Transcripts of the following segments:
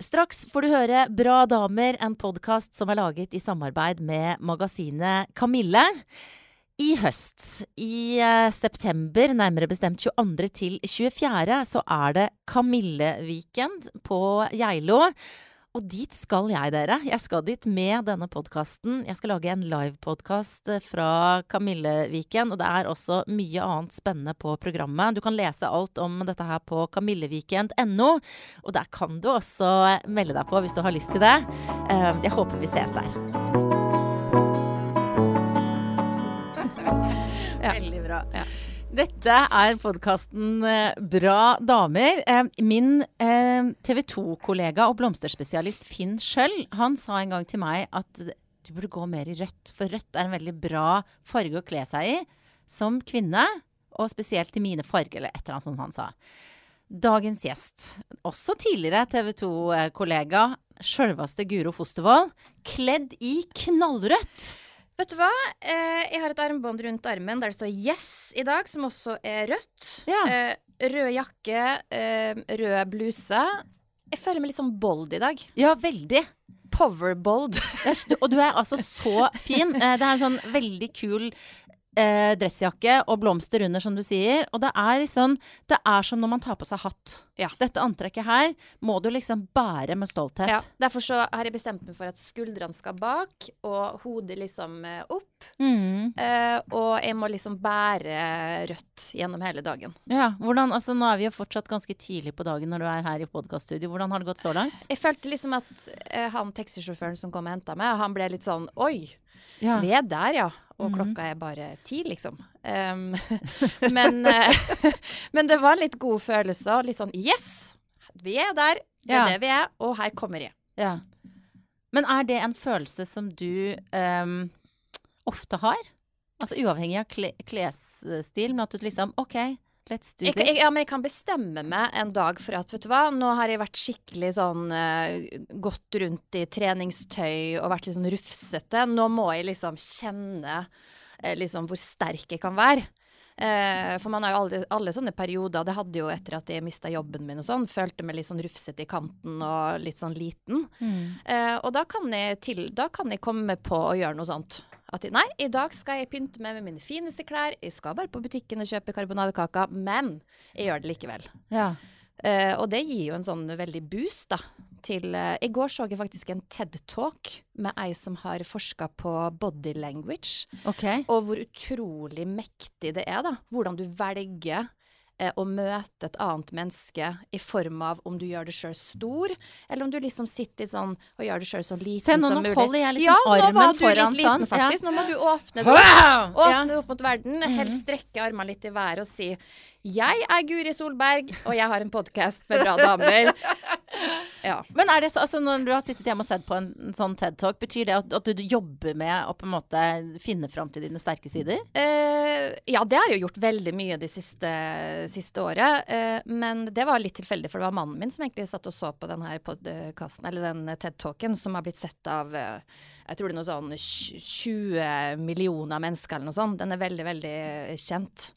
Straks får du høre Bra damer, en podkast som er laget i samarbeid med magasinet Kamille. I høst, i eh, september, nærmere bestemt 22. til 24., så er det Kamille-weekend på Geilo. Og dit skal jeg, dere. Jeg skal dit med denne podkasten. Jeg skal lage en livepodkast fra Kamilleviken. Og det er også mye annet spennende på programmet. Du kan lese alt om dette her på kamilleviken.no, Og der kan du også melde deg på hvis du har lyst til det. Eh, jeg håper vi ses der. Ja. Veldig bra. Ja. Dette er podkasten eh, Bra damer. Eh, min eh, TV 2-kollega og blomsterspesialist Finn Schjøll, han sa en gang til meg at du burde gå mer i rødt, for rødt er en veldig bra farge å kle seg i som kvinne. Og spesielt i mine farger, eller et eller annet som han sa. Dagens gjest, også tidligere TV 2-kollega, sjølveste Guro Fostervoll, kledd i knallrødt. Vet du hva? Eh, jeg har et armbånd rundt armen der det står 'Yes' i dag, som også er rødt. Ja. Eh, rød jakke, eh, rød bluse. Jeg føler meg litt sånn bold i dag. Ja, veldig. Powerbold. og du er altså så fin. Eh, det er en sånn veldig kul eh, dressjakke og blomster under, som du sier. Og det er liksom Det er som når man tar på seg hatt. Ja. Dette antrekket her må du liksom bære med stolthet. Ja. Derfor så har jeg bestemt meg for at skuldrene skal bak, og hodet liksom eh, opp. Mm. Eh, og jeg må liksom bære rødt gjennom hele dagen. Ja, hvordan, altså Nå er vi jo fortsatt ganske tidlig på dagen når du er her i podkaststudio. Hvordan har det gått så langt? Jeg følte liksom at eh, han taxisjåføren som kom og henta meg, han ble litt sånn Oi! Ja. Vi er der, ja. Og -hmm. klokka er bare ti, liksom. Um, men, uh, men, det var litt god følelse og litt sånn Yes! Vi er der. Det er ja. det vi er. Og her kommer jeg. Ja. Men er det en følelse som du um, ofte har? Altså uavhengig av kle klesstil, men at du liksom OK, This. Jeg, ja, men jeg kan bestemme meg en dag for at vet du hva, nå har jeg vært skikkelig sånn uh, gått rundt i treningstøy og vært litt sånn rufsete. Nå må jeg liksom kjenne uh, liksom hvor sterk jeg kan være. Uh, for man har jo alle, alle, sånne perioder. Det hadde jo etter at jeg mista jobben min og sånn. Følte meg litt sånn rufsete i kanten og litt sånn liten. Mm. og da kan, til, da kan jeg komme på å gjøre noe sånt. At nei, i dag skal jeg pynte meg med mine fineste klær. Jeg skal bare på butikken og kjøpe karbonadekaker, men jeg gjør det likevel. Ja. Uh, og det gir jo en sånn veldig boost, da. Til uh, I går så jeg faktisk en TED-talk med ei som har forska på body language. Okay. Og hvor utrolig mektig det er, da. Hvordan du velger å møte et annet menneske i form av om du gjør det sjøl stor, eller om du liksom sitter litt sånn og gjør det sjøl så liten Se, nå, som mulig. nå holder jeg liksom ja, armen foran liten, sånn. Faktisk. Ja. Nå må du åpne det opp, åpne det opp mot verden. Helst strekke armene litt i været og si jeg er Guri Solberg, og jeg har en podkast med bra damer. Ja. Men er det så, altså når du har sittet hjemme og sett på en, en sånn TED-talk, betyr det at, at, du jobber med å på en måte finne fram til dine sterke sider? Uh, ja, det har jeg gjort veldig mye det siste, siste året. Uh, men det var litt tilfeldig, for det var mannen min som egentlig satt og så på denne podkasten, eller den TED-talken, som har blitt sett av uh, jeg tror det er noe sånn 20 millioner mennesker eller noe sånt. Den er veldig, veldig kjent.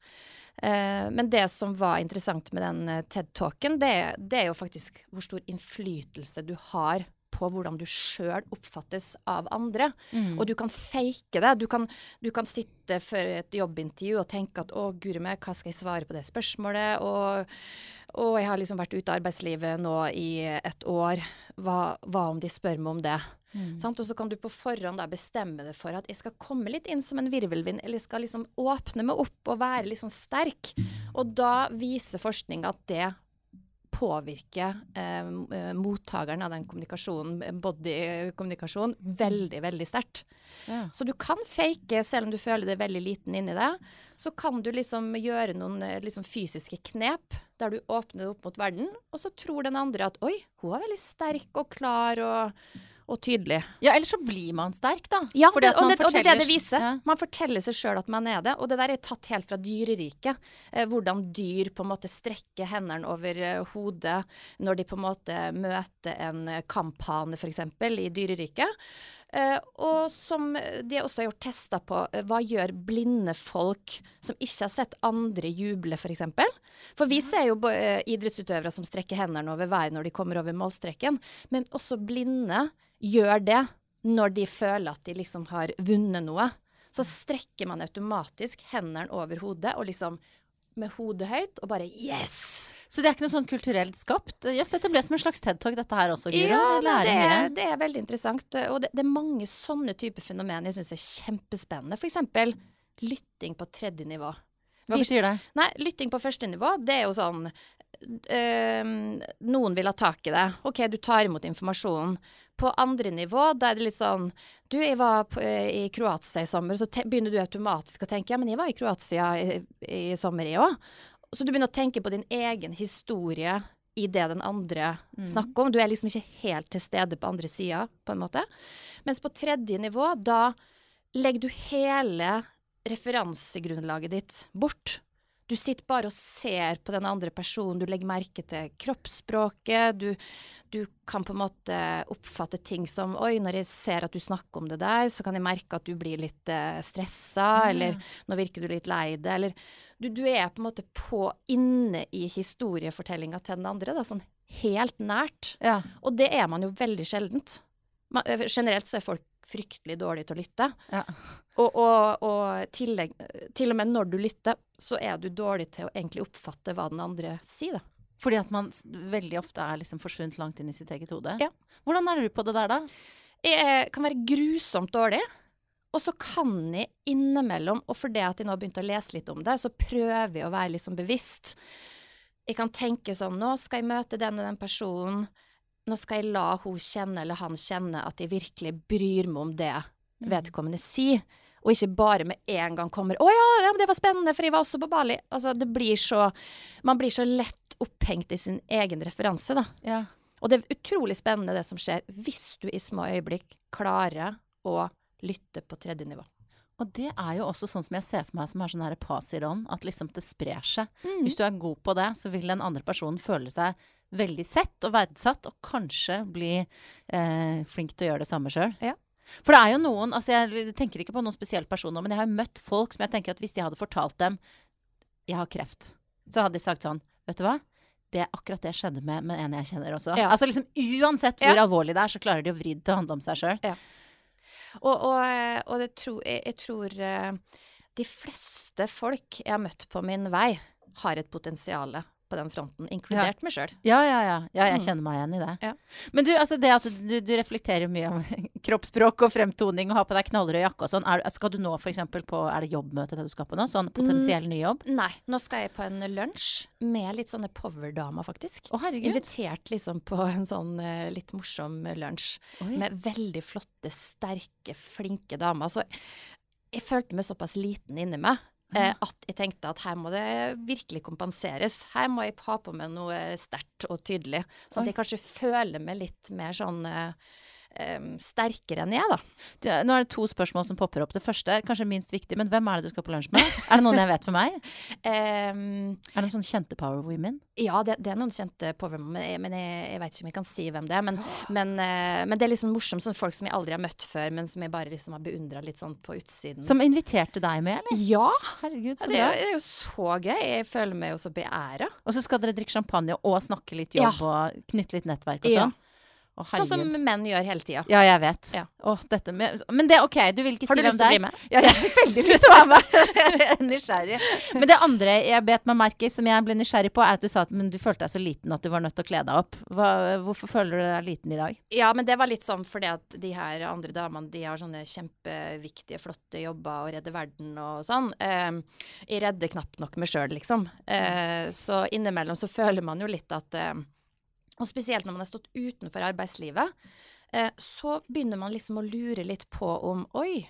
Eh, men det som var interessant med den eh, TED-talken, det, det, er jo faktisk hvor stor innflytelse du har på hvordan du sjøl oppfattes av andre. Mm. Og du kan fake det. Du kan, du kan sitte før et jobbintervju og tenke at å, guri meg, hva skal jeg svare på det spørsmålet? Og, og jeg har liksom vært ute av arbeidslivet nå i et år. Hva, hva om de spør meg om det? Mm. Og så kan du på forhånd da bestemme deg for at jeg skal komme litt inn som en virvelvind, eller jeg skal liksom åpne meg opp og være litt sånn sterk. Og da viser forskning at det påvirker eh, eh mottakeren av den kommunikasjonen, bodykommunikasjon, veldig, veldig sterkt. Ja. Så du kan fake, selv om du føler deg veldig liten inni deg. Så kan du liksom gjøre noen liksom fysiske knep der du åpner opp mot verden, og så tror den andre at oi, hun er veldig sterk og klar og og tydelig. Ja, ellers så blir man sterk, da. Ja, det, og, det, og, det, er det det viser. Ja. Man forteller seg sjøl at man er det. Og det der er tatt helt fra dyreriket. Eh, hvordan dyr på en måte strekker hendene over eh, hodet når de på en måte møter en kamphane, f.eks., i dyreriket. Eh, og som de også har gjort tester på, eh, hva gjør blinde folk som ikke har sett andre juble, f.eks.? For, eksempel? for vi ser jo eh, idrettsutøvere som strekker hendene over været når de kommer over målstreken, men også blinde gjør det når de føler at de liksom har vunnet noe. Så strekker man automatisk hendene over hodet og liksom med hodet høyt og bare yes! Så det er ikke noe sånn kulturelt skapt? Jøss, dette ble som en slags TED-talk dette her også, Guro. Ja, det, er, det er veldig interessant. Og det, det er mange sånne typer fenomen jeg syns er kjempespennende. For eksempel lytting på tredje nivå. Hva betyr det? Nei, lytting på første nivå, det er jo sånn eh, Noen vil ha tak i det. OK, du tar imot informasjonen. På andre nivå, da er det litt sånn Du, jeg var på, i Kroatia i sommer, så begynner du automatisk å tenke Ja, men jeg var i Kroatia i, i sommer, jeg òg. Så du begynner å tenke på din egen historie i det den andre snakker om. Du er liksom ikke helt til stede på andre sida, på en måte. Mens på tredje nivå, da legger du hele referansegrunnlaget ditt bort. Du sitter bare og ser på den andre personen, du legger merke til kroppsspråket. Du, du kan på en måte oppfatte ting som Oi, når jeg ser at du snakker om det der, så kan jeg merke at du blir litt uh, stressa, eller nå virker du litt lei deg, eller du, du er på en måte på inne i historiefortellinga til den andre, da, sånn helt nært. Ja. Og det er man jo veldig sjeldent. Øh, generelt så er folk fryktelig dårlige til å lytte. Ja. Og, og, og tillegg, til og med når du lytter, så er du dårlig til å egentlig oppfatte hva den andre sier, da. Fordi at man veldig ofte er liksom forsvunnet langt inn i sitt eget hode. Ja. Hvordan er du på det der, da? Jeg eh, kan være grusomt dårlig. Og så kan jeg innimellom, og fordi at jeg nå har begynt å lese litt om det, så prøver jeg å være sånn bevisst. Jeg kan tenke sånn Nå skal jeg møte den og den personen. Nå skal jeg la hun kjenne eller han kjenne at jeg virkelig bryr meg om det vedkommende sier. Og ikke bare med en gang kommer 'Å ja, ja, det var spennende, for jeg var også på Bali'. Altså, det blir så Man blir så lett opphengt i sin egen referanse, da. Ja. Og det er utrolig spennende det som skjer hvis du i små øyeblikk klarer å lytte på tredje nivå. Og det er jo også sånn som jeg ser for meg som er sånn her pass i on, at liksom det sprer seg. Mm. Hvis du er god på det, så vil den andre personen føle seg veldig sett og verdsatt, og kanskje bli eh, flink til å gjøre det samme sjøl. Ja. For det er jo noen, altså jeg tenker ikke på noen spesiell person men jeg har jo møtt folk som jeg tenker at hvis de hadde fortalt dem jeg har kreft, så hadde de sagt sånn, vet du hva? Det er akkurat det skjedde med, med en jeg kjenner også. Ja. Altså liksom uansett hvor Ja. alvorlig det er, så klarer de å vri det til å handle om seg sjøl. Og, og, og det tro, jeg, jeg tror eh, de fleste folk jeg har møtt på min vei, har et potensial på den fronten, inkludert meg sjøl. Ja, ja, ja. ja jeg Mm. kjenner meg igjen i det. Ja. Men du, altså det at du, du reflekterer mye om kroppsspråk og fremtoning og har på deg knallrød jakke og sånn. Er, skal du nå f.eks. på Er det jobbmøte det du skal på nå? Sånn potensiell ny jobb? Nei, nå skal jeg på en lunsj med litt sånne powerdamer, faktisk. Å, herregud. Invitert liksom på en sånn eh, litt morsom lunsj med veldig flotte, sterke, flinke damer. Så jeg følte meg såpass liten inni meg at jeg tenkte at her må det virkelig kompenseres. Her må jeg ha på meg noe sterkt og tydelig, sånn at jeg kanskje føler meg litt mer sånn eh, eh, sterkere enn jeg, da. Du, nå er det to spørsmål som popper opp. Det første er kanskje minst viktig, men hvem er det du skal på lunsj med? Er det noen jeg vet for meg? Ehm, Er det noen sånne kjente power women? Ja, det, det er noen kjente powerwomen, men, jeg, men jeg, jeg vet ikke om jeg kan si hvem det er. Men, men, eh, men det er liksom morsomt, sånne folk som jeg aldri har møtt før, men som jeg bare liksom har beundra litt sånn på utsiden. Som inviterte deg med, eller? ja! Herregud, så Det er, bra. jo- det er jo så gøy. Jeg føler meg jo så beæra. Og så skal dere drikke champagne og snakke litt jobb og knytte litt nettverk og Ja. Å, Sånn som menn gjør hele tida. Ja, jeg vet. Ja. Dette med, men det, ok, du vil ikke Har si du lyst til å bli er? med? Ja, jeg har veldig lyst til å være med. Jeg er nysgjerrig. Men det andre jeg bet meg merke i, som jeg ble nysgjerrig på, er at du sa at men du følte deg så liten at du var nødt til å kle deg opp. Hva, hvorfor føler du deg liten i dag? Ja, men det var litt sånn fordi at de her andre damene de har sånne kjempeviktige, flotte jobber og redder verden og sånn. Eh, jeg redder knapt nok meg sjøl, liksom. Eh, så innimellom så føler man jo litt at eh, Og spesielt når man har stått utenfor arbeidslivet, eh, så begynner man liksom å lure litt på om Oi,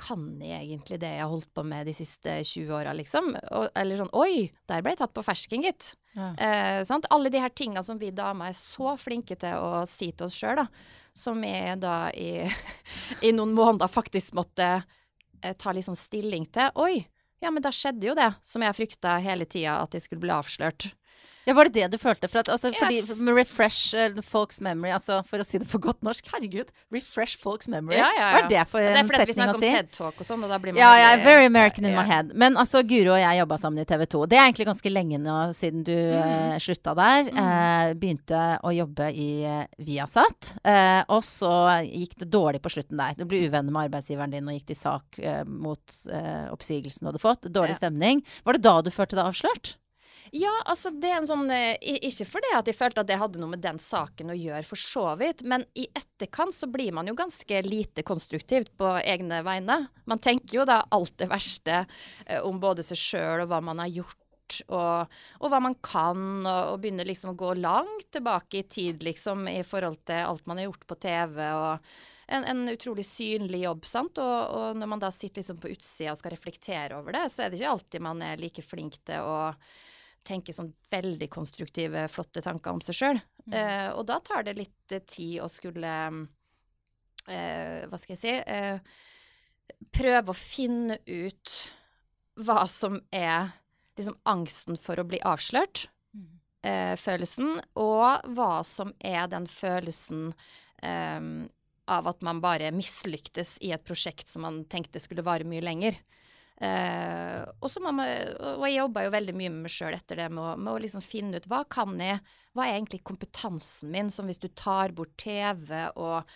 kan jeg egentlig det jeg har holdt på med de siste 20 åra, liksom? Og, eller sånn Oi, der ble jeg tatt på fersken, gitt. Ja. Eh, sant? Alle de her tinga som vi damer er så flinke til å si til oss sjøl. Som jeg da i, i noen måneder faktisk måtte eh, ta litt sånn stilling til. Oi, ja, men da skjedde jo det som jeg frykta hele tida, at jeg skulle bli avslørt. Ja, Var det det du følte? For at, altså, Ja, fordi, refresh eh, folks memory, altså for å si det på godt norsk, herregud. Refresh folks memory. Ja, ja, Hva er det for Det er en fordi vi setning å om si? TED Talk og sånn, og da blir man Ja, jeg er very American in ja. my head. Men altså, Guro og jeg jobba sammen i TV 2. Det er egentlig ganske lenge nå siden du Mm. uh, slutta der. Eh, begynte å jobbe i eh, Viasat. Eh, og så gikk det dårlig på slutten der. Du ble uvenner med arbeidsgiveren din og gikk til sak eh, mot eh, oppsigelsen du hadde fått. Dårlig Ja. stemning. Var det da du følte deg avslørt? Ja, altså det er en sånn eh, Ikke fordi at jeg følte at det hadde noe med den saken å gjøre, for så vidt, men i etterkant så blir man jo ganske lite konstruktivt på egne vegne. Man tenker jo da alt det verste eh, om både seg sjøl og hva man har gjort. Og, og hva man kan, og, og begynner liksom å gå langt tilbake i tid, liksom, i forhold til alt man har gjort på TV. og en, en utrolig synlig jobb, sant. Og, og når man da sitter liksom på utsida og skal reflektere over det, så er det ikke alltid man er like flink til å tenke sånn veldig konstruktive, flotte tanker om seg sjøl. Eh, og da tar det litt eh, tid å skulle eh, Hva skal jeg si eh, Prøve å finne ut hva som er liksom angsten for å bli avslørt, eh, følelsen, og hva som er den følelsen eh, av at man bare mislyktes i et prosjekt som man tenkte skulle vare mye lenger. Eh, og, man, og jeg jobba jo veldig mye med meg sjøl etter det, med å, med å liksom finne ut hva kan jeg, hva er egentlig kompetansen min, som hvis du tar bort TV og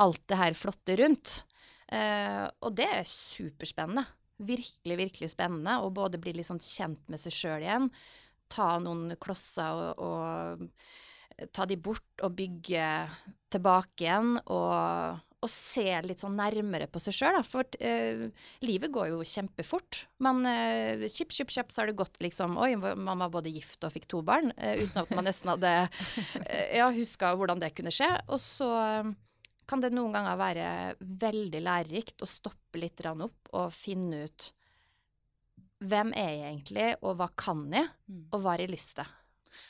alt det her flotte rundt. Eh, og det er superspennende. Virkelig, virkelig spennende å både bli litt sånn kjent med seg sjøl igjen, ta noen klosser og, og ta de bort og bygge tilbake igjen, og, og se litt sånn nærmere på seg sjøl, da. For uh, livet går jo kjempefort. Man uh, Kjipp, kjipp, kjapp, så har det gått liksom Oi, man var både gift og fikk to barn. Uh, uten at man nesten hadde ja, huska hvordan det kunne skje. Og så kan det noen ganger være veldig lærerikt å stoppe litt opp og finne ut hvem er jeg egentlig, og hva kan jeg, og hva har jeg lyst til.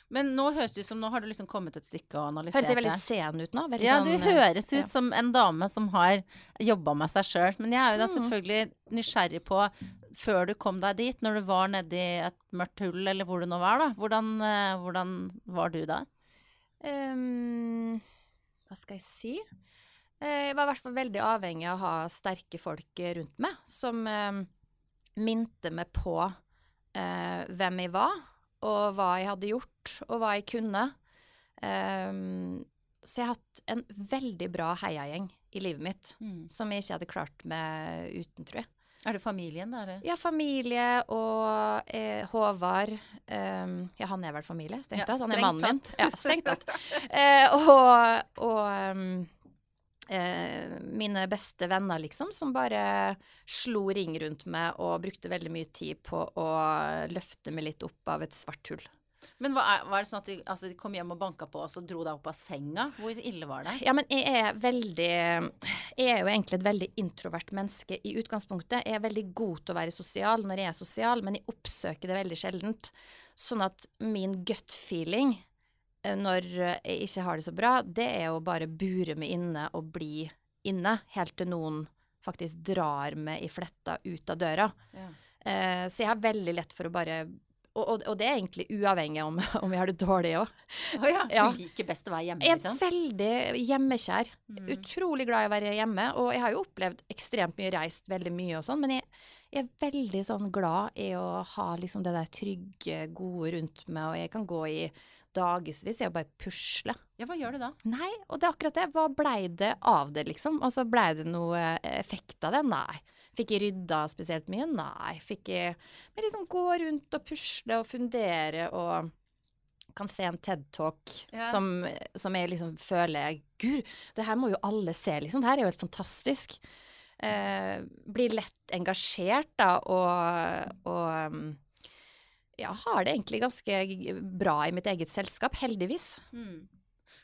Men nå høres det ut som nå har du liksom kommet et stykke og analysert Høres jeg veldig sen ut nå? Veldig Ja, sånn, du eh, høres ut ja. som en dame som har jobba med seg sjøl. Men jeg er jo da Mm. selvfølgelig nysgjerrig på, før du kom deg dit, når du var nedi et mørkt hull, eller hvor du nå var, da. Hvordan, eh, hvordan var du da? Um, hva skal jeg si? Eh, Jeg var i hvert fall veldig avhengig av å ha sterke folk rundt meg, som um, minte meg på uh, hvem jeg var, og hva jeg hadde gjort, og hva jeg kunne. Um, så jeg har hatt en veldig bra heiagjeng i livet mitt, som jeg ikke hadde klart meg uten, tror jeg. Er det familien, da? Ja, familie og eh, Håvard um, Ja, han er vel familie, strengt Ja. Han er mannen min. Ja, strengt tatt. Eh, og og ehm, eh, mine beste venner, liksom, som bare slo ring rundt meg og brukte veldig mye tid på å løfte meg litt opp av et svart hull. Men hva er, var det sånn at de, altså, de kom hjem og banka på, og så dro deg opp av senga? Hvor ille var det? Ja, men jeg er veldig Jeg er jo egentlig et veldig introvert menneske i utgangspunktet. Jeg er veldig god til å være sosial når jeg er sosial, men jeg oppsøker det veldig sjeldent. Sånn at min gut feeling når jeg ikke har det så bra, det er å bare bure meg inne og bli inne, helt til noen faktisk drar meg i fletta ut av døra. Ja. Eh, så jeg har veldig lett for å bare og, og, og det er egentlig uavhengig om, om jeg har det dårlig òg. Oh ja. Ja. Du liker best å være hjemme, Jeg er liksom? veldig hjemmekjær. Mm. Utrolig glad i å være hjemme. Og jeg har jo opplevd ekstremt mye reist veldig mye og sånn, men jeg, jeg er veldig sånn glad i å ha liksom det der trygge, gode rundt meg, og jeg kan gå i dagevis i å bare pusle. Ja, hva gjør du da? Nei, og det er akkurat det. Hva blei det av det, liksom? Altså, blei det noe effekt av det? Nei. Fikk jeg rydda spesielt mye? Nei. Fikk jeg Men liksom gå rundt og pusle og fundere og kan se en TED-talk Ja. som, som jeg liksom føler Gud, det her må jo alle se, liksom. Det her er jo helt fantastisk. Eh, blir lett engasjert, da, og, og um, ja, har det egentlig ganske bra i mitt eget selskap, heldigvis. Mm.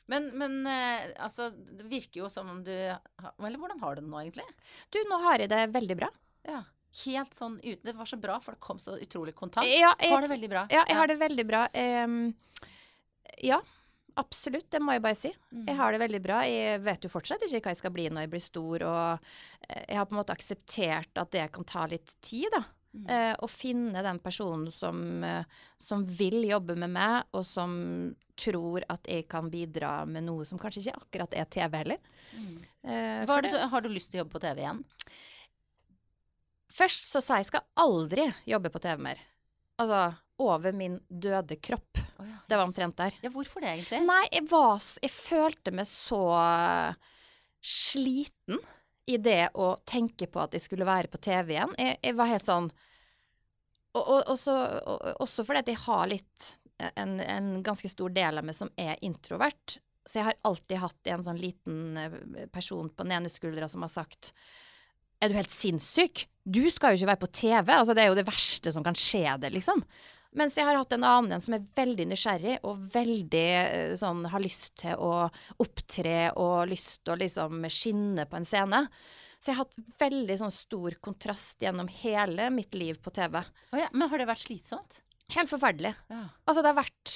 Men, men eh, altså, det virker jo som om du Eller hvordan har du det nå, egentlig? Du, nå har jeg det veldig bra. Ja. Helt sånn uten Det var så bra, for det kom så utrolig kontant. Ja, jeg, Har det veldig bra. ja, jeg har det veldig bra. Um, ja, absolutt. Det må jeg bare si. Mm. Jeg har det veldig bra. Jeg vet jo fortsatt ikke hva jeg skal bli når jeg blir stor, og eh, jeg har på en måte akseptert at det kan ta litt tid, da. Mm. Eh, å finne den personen som, eh, som vil jobbe med meg, og som tror at jeg kan bidra med noe som kanskje ikke akkurat er TV heller. Mm. Eh, er du- har du lyst til å jobbe på TV igjen? Først så sa jeg skal aldri jobbe på TV mer. Altså over min døde kropp. Det var omtrent der. Ja, hvorfor det, egentlig? Nei, jeg var Jeg følte meg så sliten i det å tenke på at jeg skulle være på TV igjen. Jeg, jeg var helt sånn og, og, og så, og, Også fordi at jeg har litt en, en ganske stor del av meg som er introvert. Så jeg har alltid hatt en sånn liten eh, person på den ene skuldra som har sagt Er du helt sinnssyk? Du skal jo ikke være på TV. Altså, det er jo det verste som kan skje det, liksom. Mens jeg har hatt en annen som er veldig nysgjerrig og veldig eh, sånn har lyst til å opptre og lyst til å liksom skinne på en scene. Så jeg har hatt veldig sånn stor kontrast gjennom hele mitt liv på TV. Oh ja, men har det vært slitsomt? Helt forferdelig. Ja. Altså, det har vært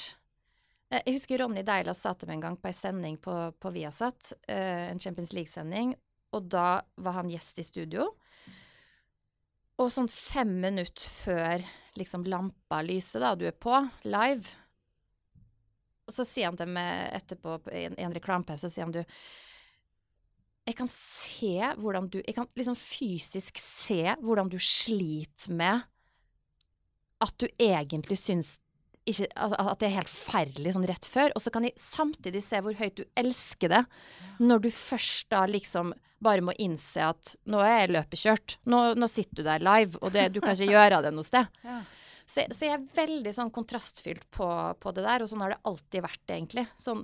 eh, Jeg husker Ronny Deila sa til meg en gang på ei sending på, på Viasat, eh, en Champions League-sending, og da var han gjest i studio. Og sånn fem minutter før liksom lampa lyser, da, du er på, live, og så sier han til meg etterpå i en, en reklamepause, så sier han du jeg kan se hvordan du Jeg kan liksom fysisk se hvordan du sliter med at du egentlig syns ikke, at det er helt forferdelig sånn rett før, og så kan jeg samtidig se hvor høyt du elsker det, når du først da liksom bare må innse at nå er jeg løpekjørt, nå, nå sitter du der live, og det, du kan ikke gjøre det noe sted. Ja. Så, så jeg er veldig sånn kontrastfylt på, på det der, og sånn har det alltid vært, egentlig. Sånn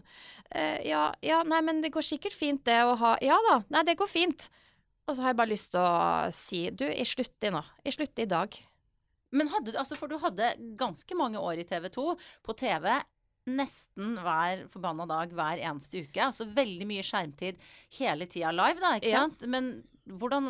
eh, ja, ja, nei, men det går sikkert fint det å ha Ja da, nei, det går fint. Og så har jeg bare lyst til å si du, jeg slutter nå. Jeg slutter i dag. Men hadde du, altså for du hadde ganske mange år i TV 2 på TV nesten hver forbanna dag hver eneste uke. Altså veldig mye skjermtid hele tida live, da, ikke Ja. sant? Men hvordan,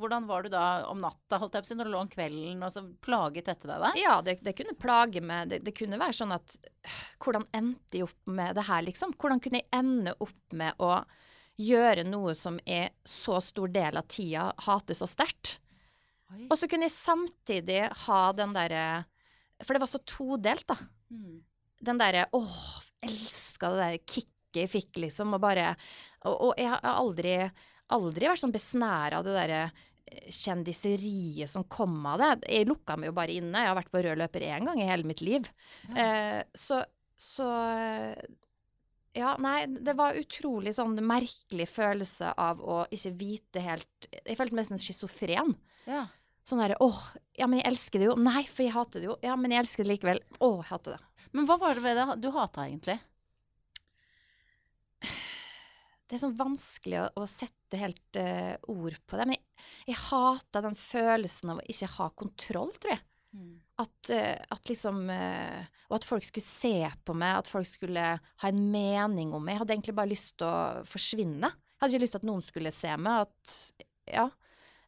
hvordan var du da om natta, holdt jeg på å si, når du lå om kvelden, og så plaget dette deg da? Ja, det, det kunne plage meg. Det, det kunne være sånn at øh, Hvordan endte jeg opp med det her, liksom? Hvordan kunne jeg ende opp med å gjøre noe som er så stor del av tida hater så sterkt? Og så kunne jeg samtidig ha den derre For det var så todelt, da. Mm. Den derre åh, elska det der kicket jeg fikk, liksom, og bare Og, og jeg har aldri, aldri vært sånn besnæra av det derre eh, kjendiseriet som kom av det. Jeg lukka meg jo bare inne. Jeg har vært på rød løper én gang i hele mitt liv. Eh, så, så eh, Ja, nei, det var utrolig sånn merkelig følelse av å ikke vite helt Jeg følte meg nesten schizofren. Ja. Sånn derre åh, ja, men jeg elsker det jo. Nei, for jeg hater det jo. Ja, men jeg elsker det likevel. Åh, jeg hater det. Men hva var det ved det du hata egentlig? Det er sånn vanskelig å, å sette helt uh, ord på det. Men jeg, jeg hater den følelsen av å ikke ha kontroll, tror jeg. At, uh, at liksom uh, Og at folk skulle se på meg, at folk skulle ha en mening om meg. Jeg hadde egentlig bare lyst til å forsvinne. Jeg hadde ikke lyst til at noen skulle se meg. At Ja.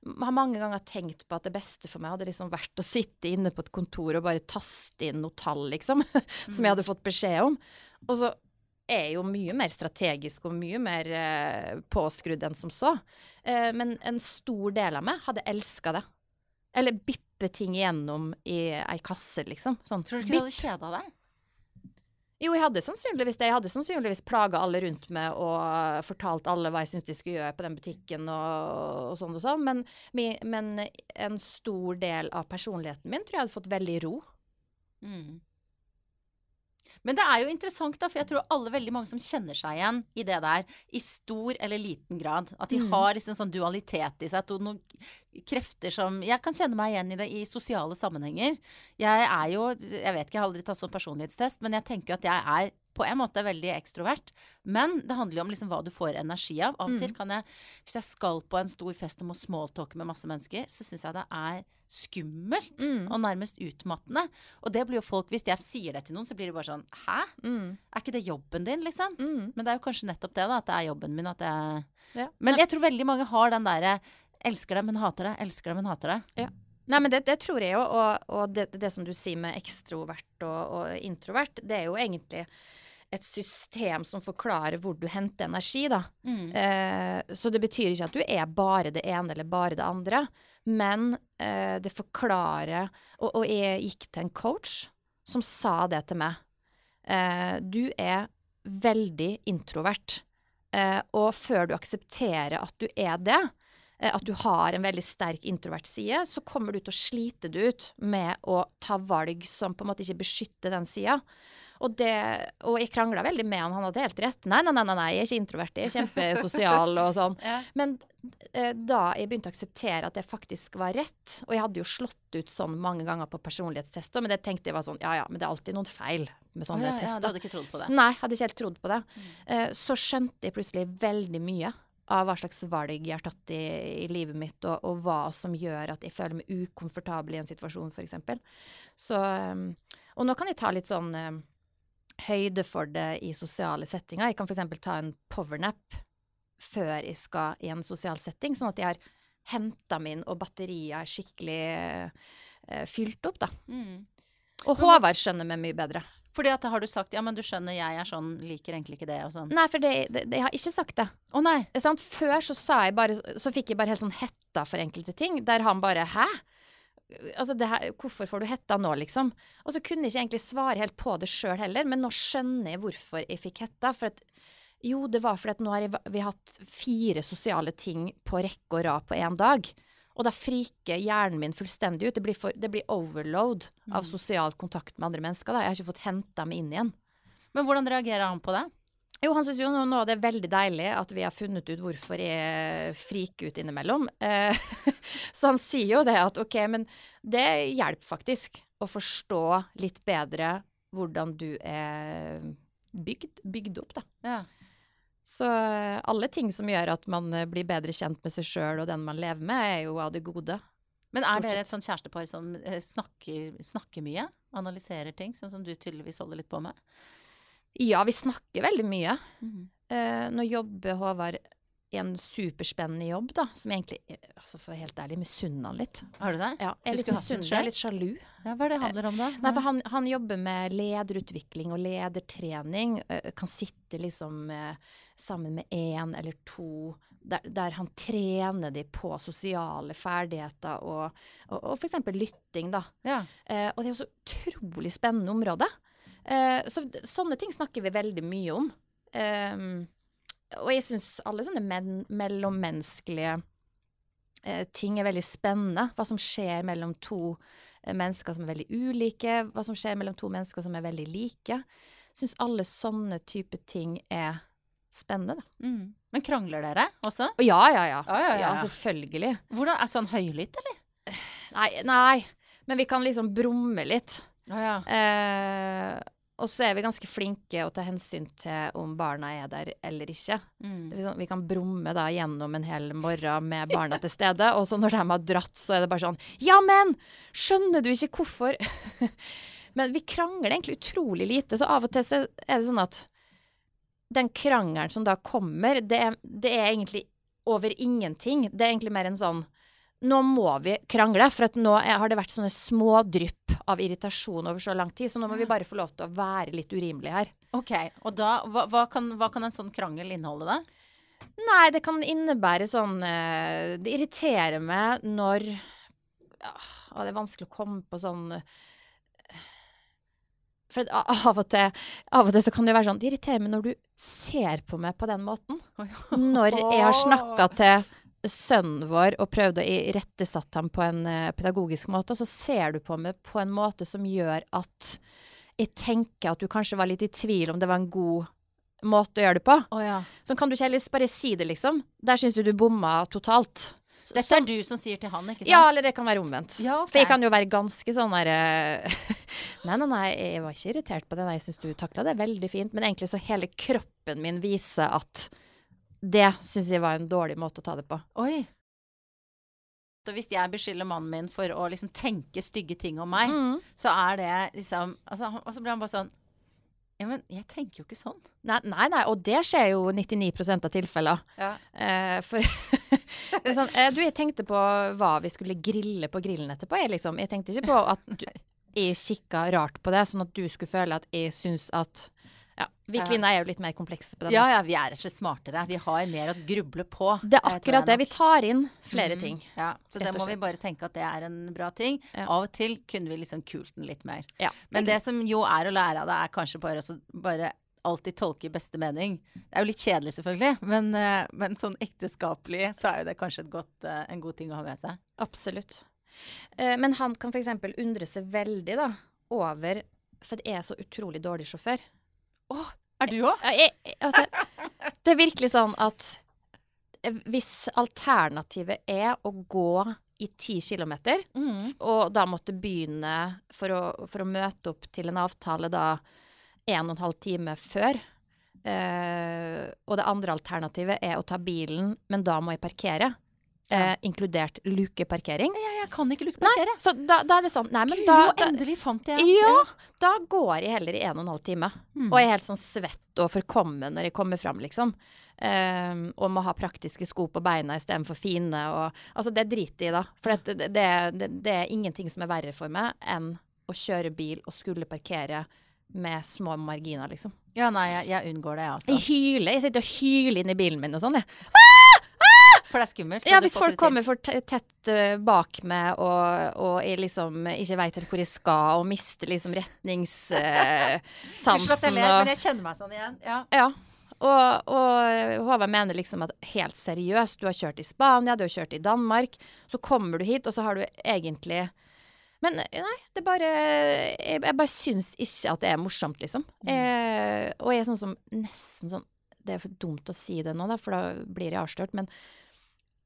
Har mange ganger tenkt på at det beste for meg hadde liksom vært å sitte inne på et kontor og bare taste inn noe tall, liksom. som jeg hadde fått beskjed om. Og så er jeg jo mye mer strategisk og mye mer eh, påskrudd enn som så. Eh, men en stor del av meg hadde elska det. Eller bippe ting igjennom i ei kasse, liksom. Sånn, Tror du ikke du hadde kjeda deg? Jo, jeg hadde sannsynligvis det. Jeg hadde sannsynligvis plaga alle rundt meg og fortalt alle hva jeg syntes de skulle gjøre på den butikken og, og sånn og sånn. Men, men en stor del av personligheten min tror jeg hadde fått veldig ro. Mm. Men det er jo interessant, da, for jeg tror alle veldig mange som kjenner seg igjen i det der, i stor eller liten grad. At de Mm. har liksom sånn dualitet i seg. To, noen krefter som Jeg kan kjenne meg igjen i det i sosiale sammenhenger. Jeg er jo Jeg vet ikke, jeg har aldri tatt sånn personlighetstest, men jeg tenker jo at jeg er på en måte veldig ekstrovert. Men det handler jo om liksom hva du får energi av. Av og til Mm. kan jeg, hvis jeg skal på en stor fest og må smalltalke med masse mennesker, så syns jeg det er skummelt Mm. og nærmest utmattende. Og det blir jo folk, hvis jeg sier det til noen, så blir det bare sånn Hæ? Mm. Er ikke det jobben din, liksom? Mm. Men det er jo kanskje nettopp det, da. At det er jobben min. At jeg Ja. Men jeg tror veldig mange har den derre elsker det, men hater det. Elsker det, men hater det. Nei, men det, det tror jeg jo, og, og det, det som du sier med ekstrovert og, og introvert, det er jo egentlig et system som forklarer hvor du henter energi, da. Mm. Eh, så det betyr ikke at du er bare det ene eller bare det andre, men eh, det forklarer og, og jeg gikk til en coach som sa det til meg. Eh, du er veldig introvert, eh, og før du aksepterer at du er det, eh, at du har en veldig sterk introvert side, så kommer du til å slite det ut med å ta valg som på en måte ikke beskytter den sida. Og, det, og jeg krangla veldig med han, han hadde helt rett. Nei, nei, nei, nei, jeg er ikke introvert, jeg er kjempesosial og sånn. Ja. Men eh, da jeg begynte å akseptere at det faktisk var rett, og jeg hadde jo slått ut sånn mange ganger på personlighetstester, men det tenkte jeg var sånn, ja ja, men det er alltid noen feil med sånne sånne ja, ja, du hadde ikke trodd på det? Nei, hadde ikke helt trodd på det. Mm. Eh, så skjønte jeg plutselig veldig mye av hva slags valg jeg har tatt i, i livet mitt, og, og hva som gjør at jeg føler meg ukomfortabel i en situasjon, f.eks. Så um, Og nå kan jeg ta litt sånn um, høyde for det i sosiale settinger. Jeg kan f.eks. ta en powernap før jeg skal i en sosial setting, sånn at jeg har henta min, og batteriet er skikkelig eh, fylt opp, da. Mm. Og Håvard skjønner meg mye bedre. Fordi at har du sagt ja, men du skjønner jeg er sånn, liker egentlig ikke det og sånn. Nei, for det, det, det, jeg har ikke sagt det. Å nei! Sånn, Før så sa jeg bare Så fikk jeg bare helt sånn hetta for enkelte ting, der han bare Hæ? Altså, det her, hvorfor får du hetta nå, liksom? Og så kunne jeg ikke egentlig svare helt på det sjøl heller, men nå skjønner jeg hvorfor jeg fikk hetta. For at jo, det var fordi at nå har jeg, vi har hatt fire sosiale ting på rekke og rad på én dag. Og da friker hjernen min fullstendig ut. Det blir, for, det blir overload av sosial kontakt med andre mennesker. Da. Jeg har ikke fått henta meg inn igjen. Men hvordan reagerer han på det? Jo, han syns jo nå, det er veldig deilig at vi har funnet ut hvorfor jeg friker ut innimellom. Eh, så han sier jo det at OK, men det hjelper faktisk å forstå litt bedre hvordan du er bygd, bygd opp, da. Ja. Så eh, alle ting som gjør at man eh, blir bedre kjent med seg sjøl og den man lever med, er jo av det gode. Men er dere et sånt kjærestepar som snakker, snakker mye? Analyserer ting, sånn som du tydeligvis holder litt på med? Ja, vi snakker veldig mye. Mhm. Uh, nå jobber Håvard en superspennende jobb, da, som egentlig, eh, altså for å være helt ærlig, misunner han litt. Har du det? Ja, jeg er litt misunnelig, jeg er litt sjalu. Ja, hva er det handler om da? Nei, for han, han jobber med lederutvikling og ledertrening. kan sitte liksom eh, sammen med én eller to, der, der han trener de på sosiale ferdigheter og, og, og f.eks. lytting, da. Ja. Eh, og det er jo så utrolig spennende område. Eh, så sånne ting snakker vi veldig mye om. Eh, og jeg syns alle sånne men mellommenneskelige eh, ting er veldig spennende. Hva som skjer mellom to mennesker som er veldig ulike, hva som skjer mellom to mennesker som er veldig like. Syns alle sånne type ting er spennende, da. Mm. Men krangler dere også? Og ja, ja, ja. Ja, ja, ja, ja. selvfølgelig. Hvordan, er sånn høylytt, eller? Nei, nei, men vi kan liksom brumme litt. Oh, ja. Eh, og så er vi ganske flinke å ta hensyn til om barna er der eller ikke. Mm. Sånn, vi kan brumme da gjennom en hel morgen med barna til stede, og så når de har dratt, så er det bare sånn Ja, men! Skjønner du ikke hvorfor? men vi krangler egentlig utrolig lite, så av og til så er det sånn at den krangelen som da kommer, det er, det er egentlig over ingenting. Det er egentlig mer en sånn nå må vi krangle, for at nå har det vært sånne små drypp av irritasjon over så lang tid, så nå må vi bare få lov til å være litt urimelige her. Ok, og da, hva, hva, kan, hva kan en sånn krangel inneholde da? Nei, det kan innebære sånn eh, Det irriterer meg når ja, Det er vanskelig å komme på sånn For av og, til, av og til så kan det være sånn Det irriterer meg når du ser på meg på den måten. Når jeg har snakka til sønnen vår og prøvd å irettesette ham på en eh, pedagogisk måte, og så ser du på meg på en måte som gjør at jeg tenker at du kanskje var litt i tvil om det var en god måte å gjøre det på. Oh, ja. Så kan du ikke heller bare si det, liksom. Der syns du du bomma totalt. Så- Dette er du som sier til han, ikke sant? Ja, eller det kan være omvendt. Ja, okay. For jeg kan jo være ganske sånn der eh, Nei, nei, nei, jeg var ikke irritert på det. Nei, jeg syns du takla det veldig fint. Men egentlig så hele kroppen min viser at det syns jeg var en dårlig måte å ta det på. Oi. Så hvis jeg beskylder mannen min for å liksom tenke stygge ting om meg, Mm. så er det liksom altså, Og så blir han bare sånn Ja, men jeg tenker jo ikke sånn. Nei, nei, nei, og det skjer jo 99 av tilfeller. Ja. Eh, for er sånn, eh, Du, jeg tenkte på hva vi skulle grille på grillen etterpå. Jeg, liksom. jeg tenkte ikke på at du, jeg kikka rart på det, sånn at du skulle føle at jeg syns at Ja. Vi kvinner er jo litt mer komplekse på det. Ja, ja, vi er rett og slett smartere. Vi har mer å gruble på. Det er eh, akkurat det. Vi tar inn flere mm. ting. Ja, så det må vi bare tenke at det er en bra ting. Ja. Av og til kunne vi liksom kult den litt mer. Ja. Men det som jo er å lære av det, er kanskje bare å bare alltid tolke i beste mening. Det er jo litt kjedelig, selvfølgelig, men, eh, men sånn ekteskapelig så er jo det kanskje et godt, eh, en god ting å ha med seg. Absolutt. Eh, men han kan f.eks. undre seg veldig da, over For det er så utrolig dårlig sjåfør. Å, er du òg? Altså, det er virkelig sånn at hvis alternativet er å gå i ti kilometer, Mm. og da måtte begynne for å, for å møte opp til en avtale da en og en halv time før. Eh, og det andre alternativet er å ta bilen, men da må jeg parkere. Eh, inkludert lukeparkering. Jeg, jeg kan ikke Nei, lukeparkere. så da, da er det sånn Nei, men Gud, da, da, endelig fant jeg ja, da går jeg heller i en og en halv time. Mm. Og jeg er helt sånn svett og forkommen når jeg kommer fram, liksom. Eh, og må ha praktiske sko på beina istedenfor fine. Og, altså, det driter jeg i, da. For det, det, det, det er ingenting som er verre for meg enn å kjøre bil og skulle parkere med små marginer, liksom. Ja, nei, jeg, jeg unngår det, jeg Jeg hyler. Jeg sitter og hyler inn i bilen min og sånn, jeg. For det er skummelt. Ja, hvis folk kommer for tett eh, bak meg, og, og jeg liksom ikke veit helt hvor jeg skal, og mister liksom Unnskyld retningssansen ler, og men jeg kjenner meg sånn igjen. Ja. Ja. Og, og Håvard mener liksom at helt seriøst, du har kjørt i Spania, du har kjørt i Danmark, så kommer du hit, og så har du egentlig Men nei, det er bare Jeg, jeg bare syns ikke at det er morsomt, liksom. Jeg, og jeg er sånn som nesten sånn Det er for dumt å si det nå, da, for da blir jeg avslørt, men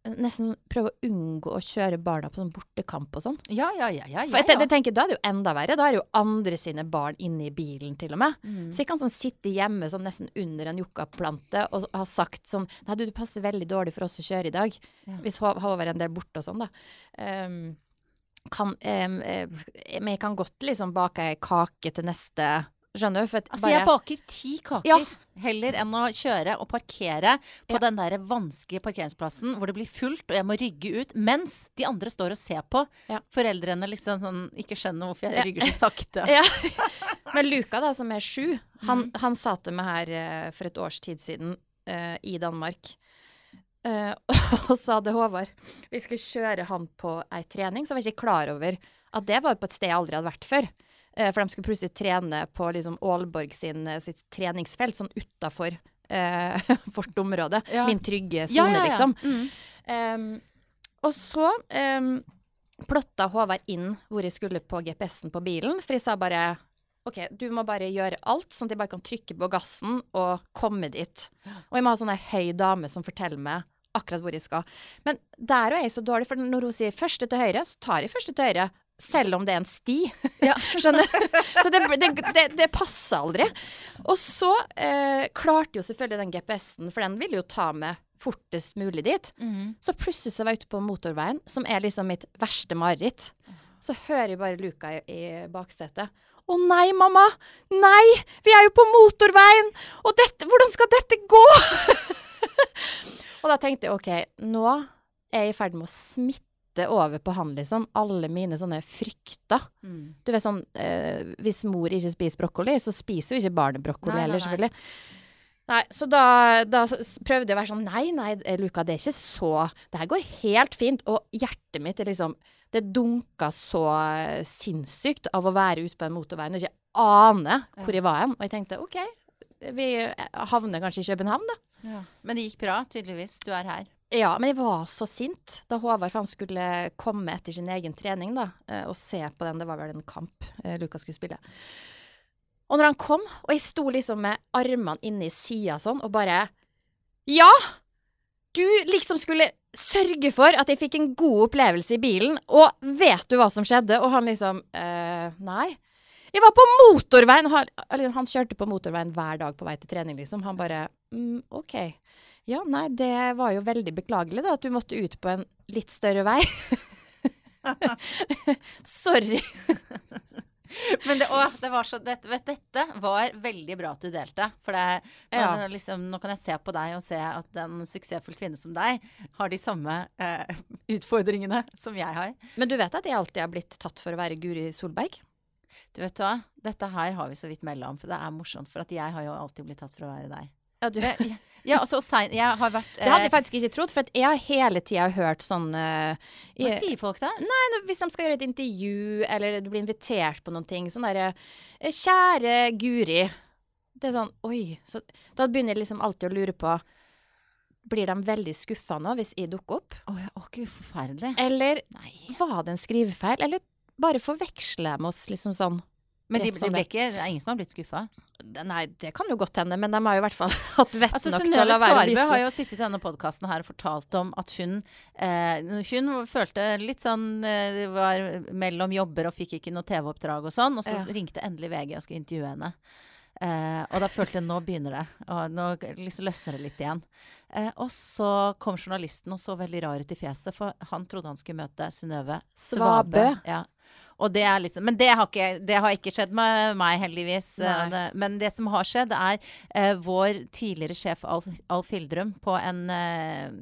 nesten sånn prøve å unngå å kjøre barna på sånn bortekamp og sånn. Ja, ja, ja, ja, For jeg, tenker, Da er det jo enda verre. Da er det jo andre sine barn inne i bilen, til og med. Mm. Så jeg kan sånn sitte hjemme sånn nesten under en yuccaplante og ha sagt sånn Nei, du, det passer veldig dårlig for oss å kjøre i dag. Ja. Hvis Hå- Håvard er en del borte og sånn, da. Um, kan, um, men jeg kan godt liksom bake ei kake til neste Skjønner du? For at Altså, jeg baker ti kaker Ja. heller enn å kjøre og parkere på Ja. den der vanskelige parkeringsplassen hvor det blir fullt, og jeg må rygge ut mens de andre står og ser på. Ja. Foreldrene liksom sånn ikke skjønner hvorfor jeg rygger så sakte. Men Luka, da, som er sju, han, mm. han sa til meg her eh, for et års tid siden uh, i Danmark uh, Og så hadde Håvard Vi skulle kjøre han på ei trening, så var jeg ikke klar over at det var på et sted jeg aldri hadde vært før. Eh, for de skulle plutselig trene på liksom Aalborg sin, eh, sitt treningsfelt, sånn utafor eh, vårt område. Ja. Min trygge sone, ja, ja. liksom. Mm. Um, og så um, plotta Håvard inn hvor jeg skulle på GPS-en på bilen, for jeg sa bare OK, du må bare gjøre alt, sånn at jeg bare kan trykke på gassen og komme dit. Og jeg må ha sånn ei høy dame som forteller meg akkurat hvor jeg skal. Men der er jeg så dårlig, for når hun sier første til høyre, så tar jeg første til høyre. Selv om det er en sti. Ja. Skjønner? Så det, det, det, det passer aldri. Og så eh, klarte jo selvfølgelig den GPS-en, for den ville jo ta meg fortest mulig dit. Mm. Så plutselig så var jeg ute på motorveien, som er liksom mitt verste mareritt. Så hører jeg bare Luka i, i baksetet. Å nei, mamma! Nei! Vi er jo på motorveien! Og dette, hvordan skal dette gå? og da tenkte jeg OK, nå er jeg i ferd med å smitte over på han, liksom. Alle mine sånne frykter. Mm. Du vet sånn eh, Hvis mor ikke spiser brokkoli, så spiser jo ikke barnet brokkoli heller, selvfølgelig. Nei, så da, da prøvde jeg å være sånn Nei, nei, eh, Luka, det er ikke så Det her går helt fint. Og hjertet mitt er liksom Det dunka så eh, sinnssykt av å være ute på den motorveien og ikke ane hvor jeg var hen. Og jeg tenkte OK, vi eh, havner kanskje i København, da. Ja. Men det gikk bra, tydeligvis. Du er her. Ja, men jeg var så sint da Håvard for han skulle komme etter sin egen trening da, eh, og se på den. Det var vel en kamp eh, Lukas skulle spille. Og når han kom, og jeg sto liksom med armene inne i sida sånn, og bare Ja! Du liksom skulle sørge for at jeg fikk en god opplevelse i bilen, og vet du hva som skjedde? Og han liksom eh, Nei. Jeg var på motorveien! Han, han kjørte på motorveien hver dag på vei til trening, liksom. Han bare mm, OK. Ja, nei, det var jo veldig beklagelig da, at du måtte ut på en litt større vei. Sorry. Men det, å, det var så, dette, vet, dette var veldig bra at du delte. For det, nå, Ja. nå liksom, nå kan jeg se på deg og se at en suksessfull kvinne som deg har de samme eh, utfordringene som jeg har. Men du vet at jeg alltid har blitt tatt for å være Guri Solberg? Du vet hva, dette her har vi så vidt mellom, for det er morsomt. For at jeg har jo alltid blitt tatt for å være deg. Ja, du, Ja, altså, jeg har vært det hadde eh, jeg faktisk ikke trodd, for jeg har hele tida hørt sånn eh, Hva sier folk da? Nei, Hvis de skal gjøre et intervju, eller du blir invitert på noen ting, sånn derre eh, Kjære Guri. Det er sånn Oi. Så, da begynner jeg liksom alltid å lure på Blir de veldig skuffa nå hvis jeg dukker opp? Å å, gud, forferdelig. Eller Nei. var det en skrivefeil? Eller bare forveksler de oss liksom sånn? Men de, de ble ikke, det er ingen som har blitt skuffa. Nei, det kan jo godt hende, men de har jo i hvert fall hatt vett Altså, nok til å la være å vise har jo sittet i denne podkasten her og fortalt om at hun eh, Hun følte litt sånn eh, Var mellom jobber og fikk ikke noe TV-oppdrag og sånn. Og så Ja. ringte endelig VG og skulle intervjue henne. Eh, og da følte jeg nå begynner det. Og nå liksom løsner det litt igjen. Eh, og så kom journalisten og så veldig rar ut i fjeset, for han trodde han skulle møte Synnøve. Svabø. Ja. Det liksom, men det har, ikke, det har ikke skjedd med meg, heldigvis. Eh, Det, men det som har skjedd, er eh, vår tidligere sjef Alf, Alf Hildrum på en eh,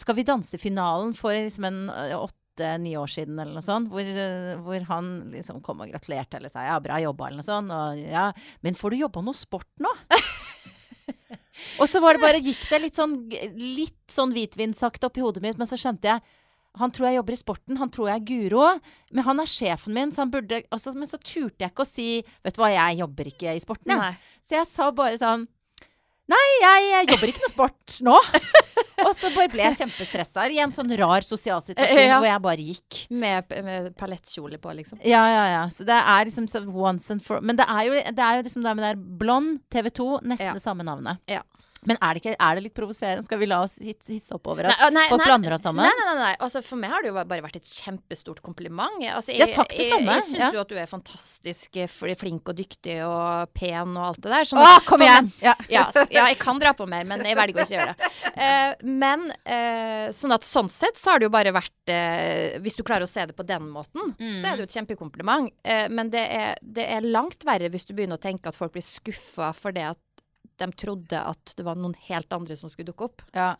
Skal vi danse-finalen for liksom en eh, åtte-ni år siden, eller noe sånt, hvor, eh, hvor han liksom kom og gratulerte eller sa ja, bra jobba, eller noe sånt. Og ja, men får du jobba noe sport nå? og så var det bare, gikk det litt sånn, litt sånn hvitvinsakte opp i hodet mitt, men så skjønte jeg han tror jeg jobber i sporten, han tror jeg er Guro. Men han er sjefen min, så han burde også, Men så turte jeg ikke å si Vet du hva, jeg jobber ikke i sporten, jeg. Så jeg sa bare sånn Nei, jeg, jeg jobber ikke noe sport nå. og så bare ble jeg kjempestressa i en sånn rar sosial situasjon Ja. hvor jeg bare gikk. Med, med palettkjole på, liksom. Ja, ja, ja. Så det er liksom så once and for Men det er jo, det er jo liksom det med der blond, TV 2, nesten Ja. det samme navnet. Ja. Men er det, ikke, er det litt provoserende? Skal vi la oss hisse opp over at Nei, nei, folk nei, blander oss sammen? Nei, nei, nei. Altså, for meg har det jo bare vært et kjempestort kompliment. Jeg- Altså, Ja, takk, det samme. Jeg, jeg syns Ja. jo at du er fantastisk eh, flink og dyktig og pen og alt det der. sånn Å, kom igjen! Ja. Ja, jeg kan dra på mer, men jeg velger å ikke gjøre det. Uh, men uh, sånn at sånn sett så har det jo bare vært uh, Hvis du klarer å se det på den måten, Mm. så er det jo et kjempekompliment. Men det er, det er langt verre hvis du begynner å tenke at folk blir skuffa fordi at de trodde at det var noen helt andre som skulle dukke opp. Ja.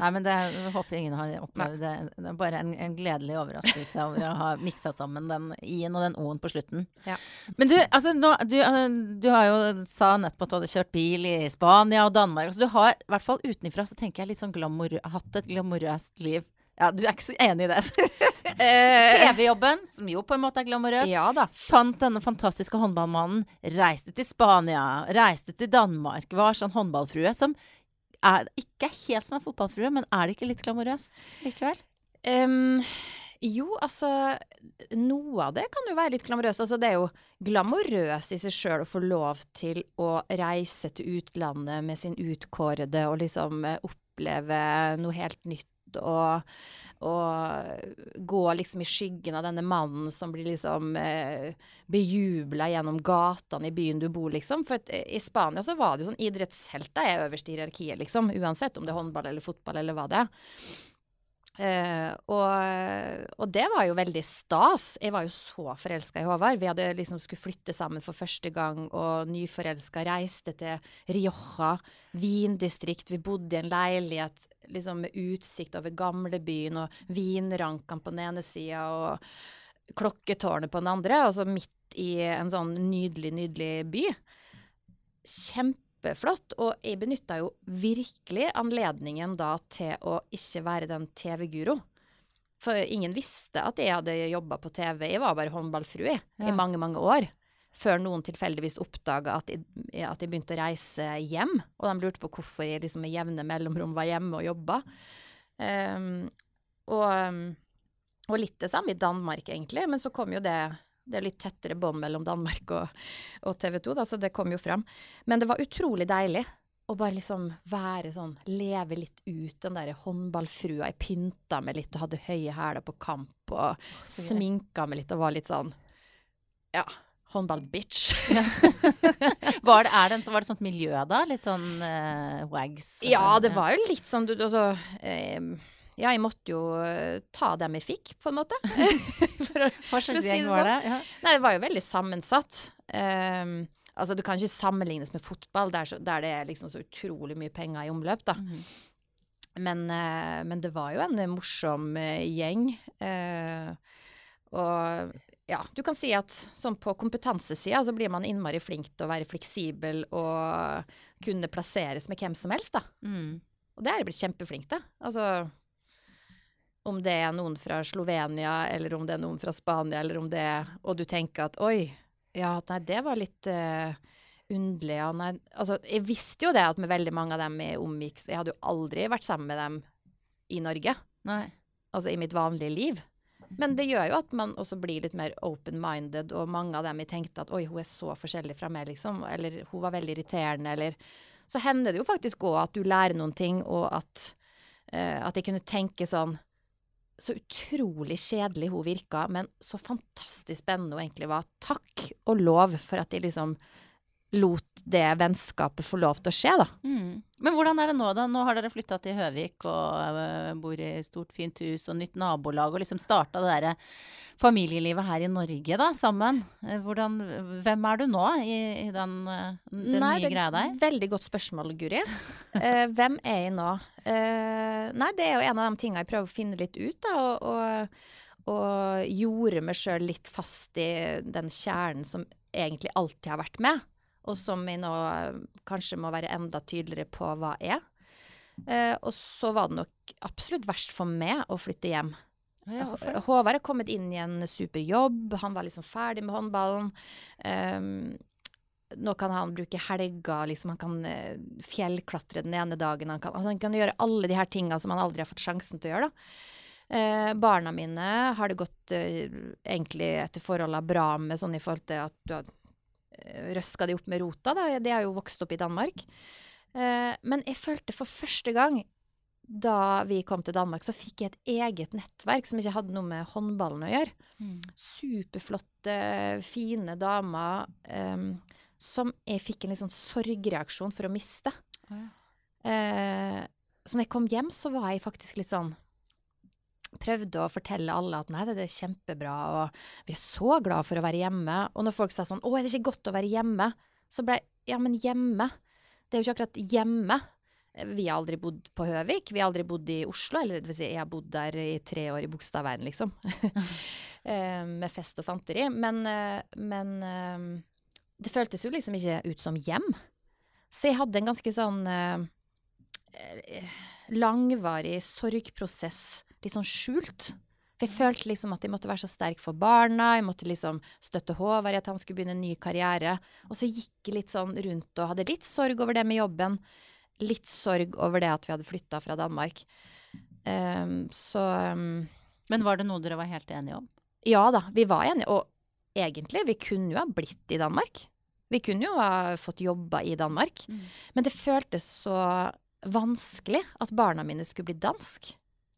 Nei, men det jeg håper ingen har opplevd. Det, det er bare en, en gledelig overraskelse over å ha miksa sammen den i-en og den o-en på slutten. Ja. Men du, altså, nå, du, eh, du har jo sa nettopp at du hadde kjørt bil i Spania og Danmark. Altså, du har, i hvert fall utenfra, så tenker jeg litt sånn glamour, hatt et glamorøst liv. Ja, du er ikke så enig i det? TV-jobben, som jo på en måte er glamorøs. Ja da. Fant denne fantastiske håndballmannen, reiste til Spania, reiste til Danmark, var sånn håndballfrue som er, ikke er helt som en fotballfrue, men er det ikke litt glamorøst likevel? Um, jo, altså Noe av det kan jo være litt glamorøst. Altså, det er jo glamorøst i seg sjøl å få lov til å reise til utlandet med sin utkårede og liksom eh, oppleve noe helt nytt. Og, å, gå liksom i skyggen av denne mannen som blir liksom eh, bejubla gjennom gatene i byen du bor, liksom. For at, eh, i Spania så var det jo sånn idrettshelter er øverst i hierarkiet, liksom. Uansett om det er håndball eller fotball eller hva det er. Eh, og, og det var jo veldig stas. Jeg var jo så forelska i Håvard. Vi hadde liksom skulle flytte sammen for første gang, og nyforelska reiste til Rioja, vindistrikt. Vi bodde i en leilighet liksom med utsikt over gamlebyen og vinrankene på den ene sida og klokketårnet på den andre, og så midt i en sånn nydelig, nydelig by. Kjempeflott. Og jeg benytta jo virkelig anledningen da til å ikke være den TV-guro. For ingen visste at jeg hadde jobba på TV. Jeg var bare håndballfrue Ja. i mange, mange år. Før noen tilfeldigvis oppdaga at, at jeg begynte å reise hjem. Og de lurte på hvorfor jeg liksom med jevne mellomrom var hjemme og jobba. Um, og, um, og litt det samme i Danmark, egentlig. Men så kom jo det Det er litt tettere bånd mellom Danmark og, og TV 2, da, så det kom jo fram. Men det var utrolig deilig å bare liksom være sånn, leve litt ut den derre håndballfrua. Jeg pynta meg litt og hadde høye hæler på kamp og oh, sminka meg litt og var litt sånn ja, håndball-bitch. Var det, er det, en, var det sånt miljø da? Litt sånn uh, wags? Ja, det var jo litt sånn du altså, eh, Ja, jeg måtte jo eh, ta dem jeg fikk, på en måte. For å- Hva slags gjeng var sånn. det? Ja. Nei, det var jo veldig sammensatt. Um, altså, du kan ikke sammenlignes med fotball, der, så, der det er liksom så utrolig mye penger i omløp, da. Mm. Men, uh, men det var jo en morsom uh, gjeng. Uh, og ja, du kan si at sånn på kompetansesida så blir man innmari flink til å være fleksibel og kunne plasseres med hvem som helst, da. Mm. Og det er jeg blitt kjempeflink til. Altså om det er noen fra Slovenia, eller om det er noen fra Spania, eller om det er Og du tenker at oi, ja, nei, det var litt uh, underlig. Ja, nei. Altså, jeg visste jo det at med veldig mange av dem er omgikk Jeg hadde jo aldri vært sammen med dem i Norge. Nei. Altså i mitt vanlige liv. Men det gjør jo at man også blir litt mer open-minded, og mange av dem jeg tenkte at oi, hun er så forskjellig fra meg, liksom. Eller hun var veldig irriterende, eller Så hender det jo faktisk òg at du lærer noen ting, og at, uh, at jeg kunne tenke sånn så utrolig kjedelig hun virka, men så fantastisk spennende hun egentlig var. Takk og lov for at de liksom lot det vennskapet få lov til å skje, da. Mm. Men hvordan er det nå, da? Nå har dere flytta til Høvik og uh, bor i stort, fint hus og nytt nabolag, og liksom starta det derre familielivet her i Norge, da, sammen. Eh, hvordan, hvem er du nå i, i den, uh, den nei, nye greia der? Veldig godt spørsmål, Guri. Uh, hvem er jeg nå? nei, det er jo en av de tingene jeg prøver å finne litt ut, da, og, og, og gjorde meg sjøl litt fast i den kjernen som egentlig alltid har vært med og som vi nå eh, kanskje må være enda tydeligere på hva er. Eh, og så var det nok absolutt verst for meg å flytte hjem. Ja, Håvard er kommet inn i en super jobb, han var liksom ferdig med håndballen. Um, nå kan han bruke helger, liksom, han kan uh, fjellklatre den ene dagen. Han kan, altså, han kan gjøre alle de her tinga som han aldri har fått sjansen til å gjøre. Uh, barna mine har det gått eh, egentlig etter forholda bra med, sånn i forhold til at du har Eh, røska de opp med rota. Da. De har jo vokst opp i Danmark. Eh, men jeg følte for første gang da vi kom til Danmark, så fikk jeg et eget nettverk som ikke hadde noe med håndballen å gjøre. Mm. Superflotte, fine damer um, som jeg fikk en litt sånn sorgreaksjon for å miste. Oh, ja. uh, så når jeg kom hjem, så var jeg faktisk litt sånn prøvde å fortelle alle at nei, det er kjempebra, og vi er så glad for å være hjemme. Og når folk sa sånn å, er det ikke godt å være hjemme? Så ble jeg ja, men hjemme? Det er jo ikke akkurat hjemme. Vi har aldri bodd på Høvik, vi har aldri bodd i Oslo. Eller det vil si, jeg har bodd der i tre år i Bogstadveien, liksom. Eh, med fest og fanteri. Men, eh, men, eh, det føltes jo liksom ikke ut som hjem. Så jeg hadde en ganske sånn langvarig sorgprosess litt sånn skjult. For jeg følte liksom at jeg måtte være så sterk for barna, jeg måtte liksom støtte Håvard i at han skulle begynne en ny karriere. Og så gikk jeg litt sånn rundt og hadde litt sorg over det med jobben. Litt sorg over det at vi hadde flytta fra Danmark. Um, så um, Men var det noe dere var helt enige om? Ja da, vi var enige. Og egentlig, vi kunne jo ha blitt i Danmark. Vi kunne jo ha fått jobba i Danmark. Mm. Men det føltes så vanskelig at barna mine skulle bli dansk.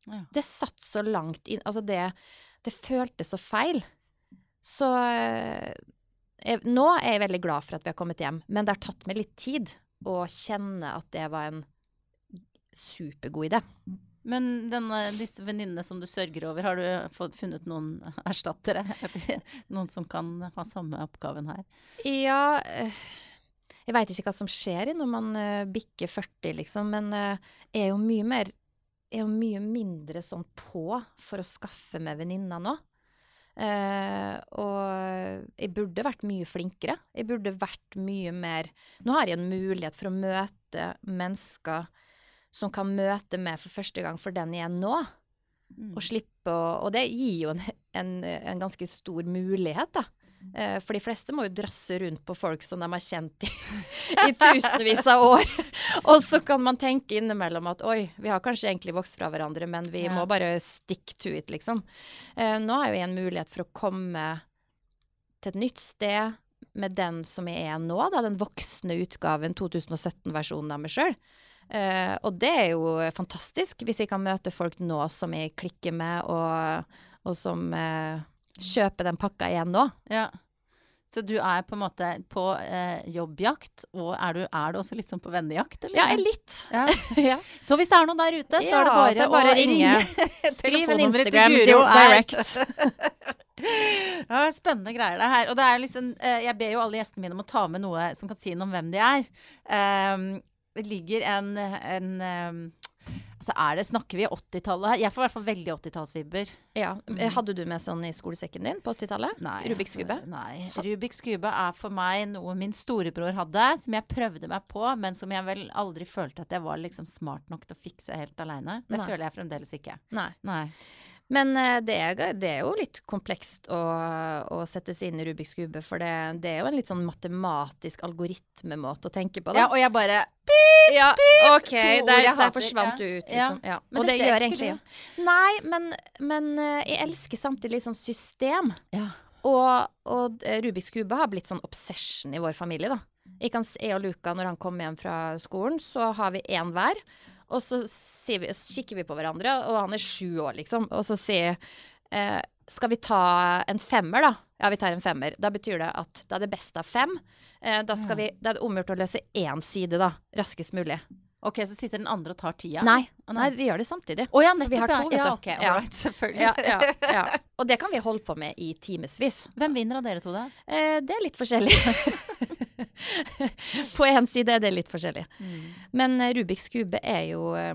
Ja. Det satt så langt inn Altså, det, det føltes så feil. Så jeg, eh, nå er jeg veldig glad for at vi har kommet hjem, men det har tatt meg litt tid å kjenne at det var en supergod idé. Men denne, disse venninnene som du sørger over, har du fått, funnet noen erstattere? noen som kan ha samme oppgaven her? Ja eh, Jeg veit ikke hva som skjer når man bikker 40, liksom, men jeg er jo mye mer er jo mye mindre sånn på for å skaffe meg venninner nå. Uh, og jeg burde vært mye flinkere. Jeg burde vært mye mer Nå har jeg en mulighet for å møte mennesker som kan møte meg for første gang for den jeg er nå. Mm. Og slippe å Og det gir jo en, en, en ganske stor mulighet, da. Eh, for de fleste må jo drasse rundt på folk som de har kjent i, i tusenvis av år. Og så kan man tenke innimellom at oi, vi har kanskje egentlig vokst fra hverandre, men vi ja. må bare stick to it, liksom. Eh, nå har jeg en mulighet for å komme til et nytt sted med den som jeg er nå, da, den voksne utgaven, 2017-versjonen av meg sjøl. Eh, og det er jo fantastisk, hvis jeg kan møte folk nå som jeg klikker med, og, og som eh, kjøpe den pakka igjen nå. Ja. Så du er på en måte på eh, jobbjakt, og er du, er du, også litt sånn på vennejakt, eller? Ja, litt. Ja. ja. Så hvis det er noen der ute, så er det bare, bare å ringe. Skriv en Instagram direct. ja, spennende greier det her. Og det er liksom, eh, jeg ber jo alle gjestene mine om å ta med noe som kan si noe om hvem de er. Um, det ligger en, en um, Altså er det, Snakker vi 80-tallet her? Jeg får i hvert fall veldig 80-tallsvibber. Ja. Hadde du med sånn i skolesekken din på 80-tallet? Nei, Rubiks altså, kube? Nei. Rubiks kube er for meg noe min storebror hadde, som jeg prøvde meg på, men som jeg vel aldri følte at jeg var liksom smart nok til å fikse helt aleine. Det Nei. føler jeg fremdeles ikke. Nei. Nei. Men eh, det er, det er jo litt komplekst å, å sette seg inn i Rubiks kube, for det, det er jo en litt sånn matematisk algoritmemåte å tenke på, da. Ja, og jeg bare Ja, OK, To ord der, der hater, forsvant ja. du ut, Ja. liksom. Ja. Men Og det gjør egentlig ja. Nei, men, men eh, jeg elsker samtidig litt sånn system. Ja. Og, og eh, Rubiks kube har blitt sånn obsession i vår familie, da. Jeg, kan, jeg og Luca, når han kommer hjem fra skolen, så har vi én hver. Og så vi, kikker vi på hverandre, og han er sju år, liksom. Og så sier eh, Skal vi ta en femmer, da? Ja, vi tar en femmer. Da betyr det at da er det best av fem. Eh, da, skal vi, da er det omgjort å løse én side, da. Raskest mulig. OK, så sitter den andre og tar tida? Nei, nei, vi gjør det samtidig. Oh, ja, nettopp. vi har to, vet ja. du. ja, ok, Ja. all right, selvfølgelig. Ja, ja, ja. Og det kan vi holde på med i timevis. Hvem vinner av dere to, da? Eh, det er litt forskjellig. På én side er det litt forskjellig. Men eh, Rubiks kube er jo eh,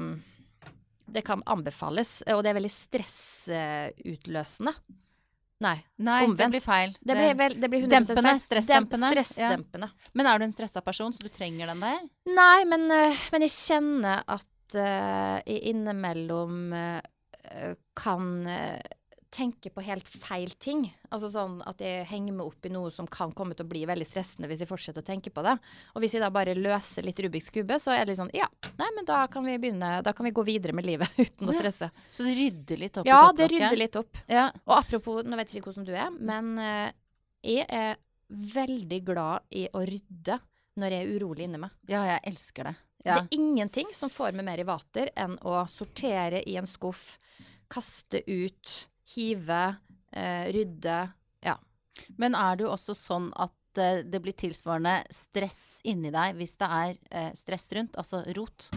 Det kan anbefales, og det er veldig stressutløsende. Nei. Nei, det blir feil. Det blir, vel, det blir 100 Dempende, feil. stressdempende. Demp, stressdempende. Men er du en stressa person, så du trenger den der? Nei, men, eh, men jeg kjenner at uh, innimellom uh, kan eh, tenke på helt feil ting. Altså sånn at jeg henger meg opp i noe som kan komme til å bli veldig stressende hvis jeg fortsetter å tenke på det. Og hvis jeg da bare løser litt Rubiks kube, så er det litt sånn ja, nei, men da kan vi begynne, da kan vi gå videre med livet uten å Ja. stresse. Så det rydder litt opp Ja, i det rydder litt opp. Ja. Og apropos, nå vet jeg ikke hvordan du er, men eh, jeg er veldig glad i å rydde når jeg er urolig inni meg. ja, jeg elsker det. Ja. Det er ingenting som får meg mer i vater enn å sortere i en skuff, kaste ut, hive, eh, rydde. Ja. Men er det jo også sånn at eh, det blir tilsvarende stress inni deg hvis det er eh, stress rundt, altså rot?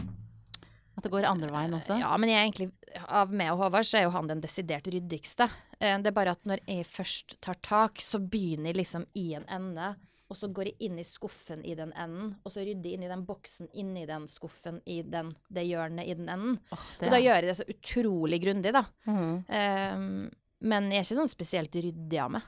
At det går andre veien også? Ja, men jeg er egentlig, av meg og Håvard, så er jo han den desidert ryddigste. Eh, det er bare at når jeg først tar tak, så begynner jeg liksom i en ende. Og så går jeg inn i skuffen i den enden, og så rydder jeg inn i den boksen inni den skuffen i den, det hjørnet i den enden. Åh, Og da gjør jeg det så utrolig grundig, da. Mm. Um, men jeg er ikke sånn spesielt ryddig av meg.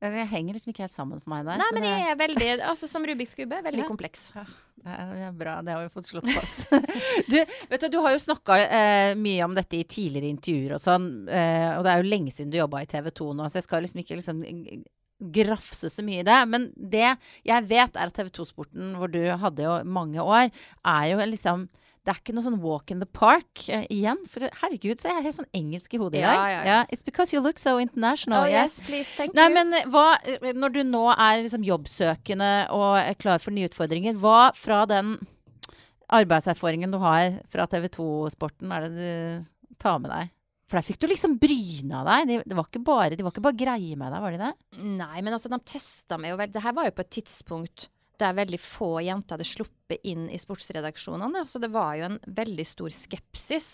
Jeg henger liksom ikke helt sammen for meg der. Nei, men jeg er veldig, altså som Rubiks kube, veldig Ja. kompleks. Det er det er bra, det har vi fått slått fast. du, vet du, du har jo snakka eh, mye om dette i tidligere intervjuer og sånn, eh, og det er jo lenge siden du jobba i TV 2 nå, så jeg skal liksom ikke liksom grafse så mye i det. Men det jeg vet, er at TV 2-sporten, hvor du hadde jo mange år, er jo liksom det er ikke noe sånn walk in the park uh, igjen. For herregud, så er jeg helt sånn engelsk i hodet i Ja, dag. ja, ja. It's because you look so international. Oh, yes. yes, please, thank Nei, you. men eh, hva, eh, når du nå er liksom jobbsøkende og er klar for nye utfordringer, hva fra den arbeidserfaringen du har fra TV 2-sporten, er det du tar med deg? For der fikk du liksom bryna deg. De, det var ikke bare, de var ikke bare greie med deg, var de det? Nei, men altså, de testa meg jo veldig. Det her var jo på et tidspunkt der veldig få jenter hadde sluppet inn i sportsredaksjonene. Så det var jo en veldig stor skepsis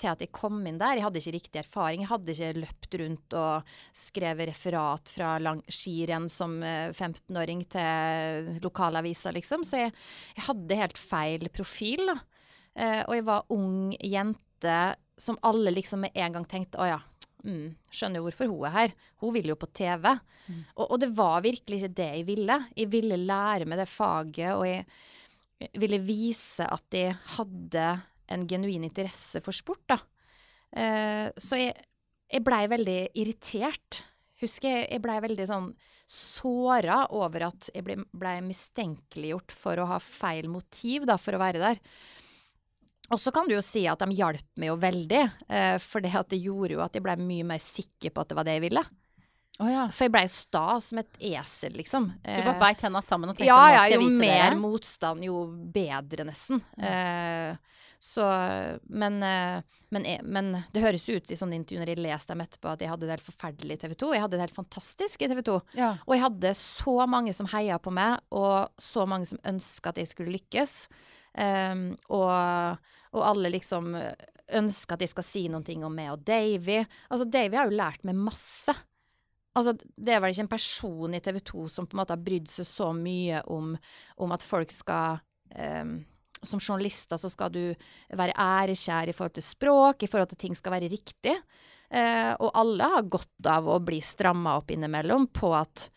til at jeg kom inn der. Jeg hadde ikke riktig erfaring. Jeg hadde ikke løpt rundt og skrevet referat fra lang skirenn som eh, 15-åring til lokalaviser, liksom. Så jeg, jeg hadde helt feil profil, da. Eh, og jeg var ung jente som alle liksom med en gang tenkte å ja, mm, skjønner jo hvorfor hun er her. Hun vil jo på TV. Og, og det var virkelig ikke det jeg ville. Jeg ville lære meg det faget, og jeg ville vise at jeg hadde en genuin interesse for sport, da. Uh, så jeg, jeg blei veldig irritert. Husker jeg, jeg blei veldig sånn såra over at jeg ble, mistenkeliggjort for å ha feil motiv da, for å være der. Og så kan du jo si at de hjalp meg jo veldig, eh, for det at det gjorde jo at jeg ble mye mer sikker på at det var det jeg ville. Å ja. For jeg blei sta som et esel, liksom. Du bare Eh, beit tenna sammen og tenkte ja, nå ja, skal jeg jo mer motstand, jo bedre, nesten. Eh, så men, men, men det høres ut i sånne intervjuer når jeg leser dem etterpå, at jeg hadde det helt forferdelig i TV 2. Jeg hadde det helt fantastisk i TV 2. Ja. Og jeg hadde så mange som heia på meg, og så mange som ønska at jeg skulle lykkes. Um, og, og alle liksom ønsker at de skal si noen ting om meg og Davy. Altså, Davy har jo lært meg masse. Altså, det er vel ikke en person i TV 2 som på en måte har brydd seg så mye om, om at folk skal um, som journalister så skal du være ærekjær i forhold til språk, i forhold til ting skal være riktig. Uh, og alle har godt av å bli stramma opp innimellom på at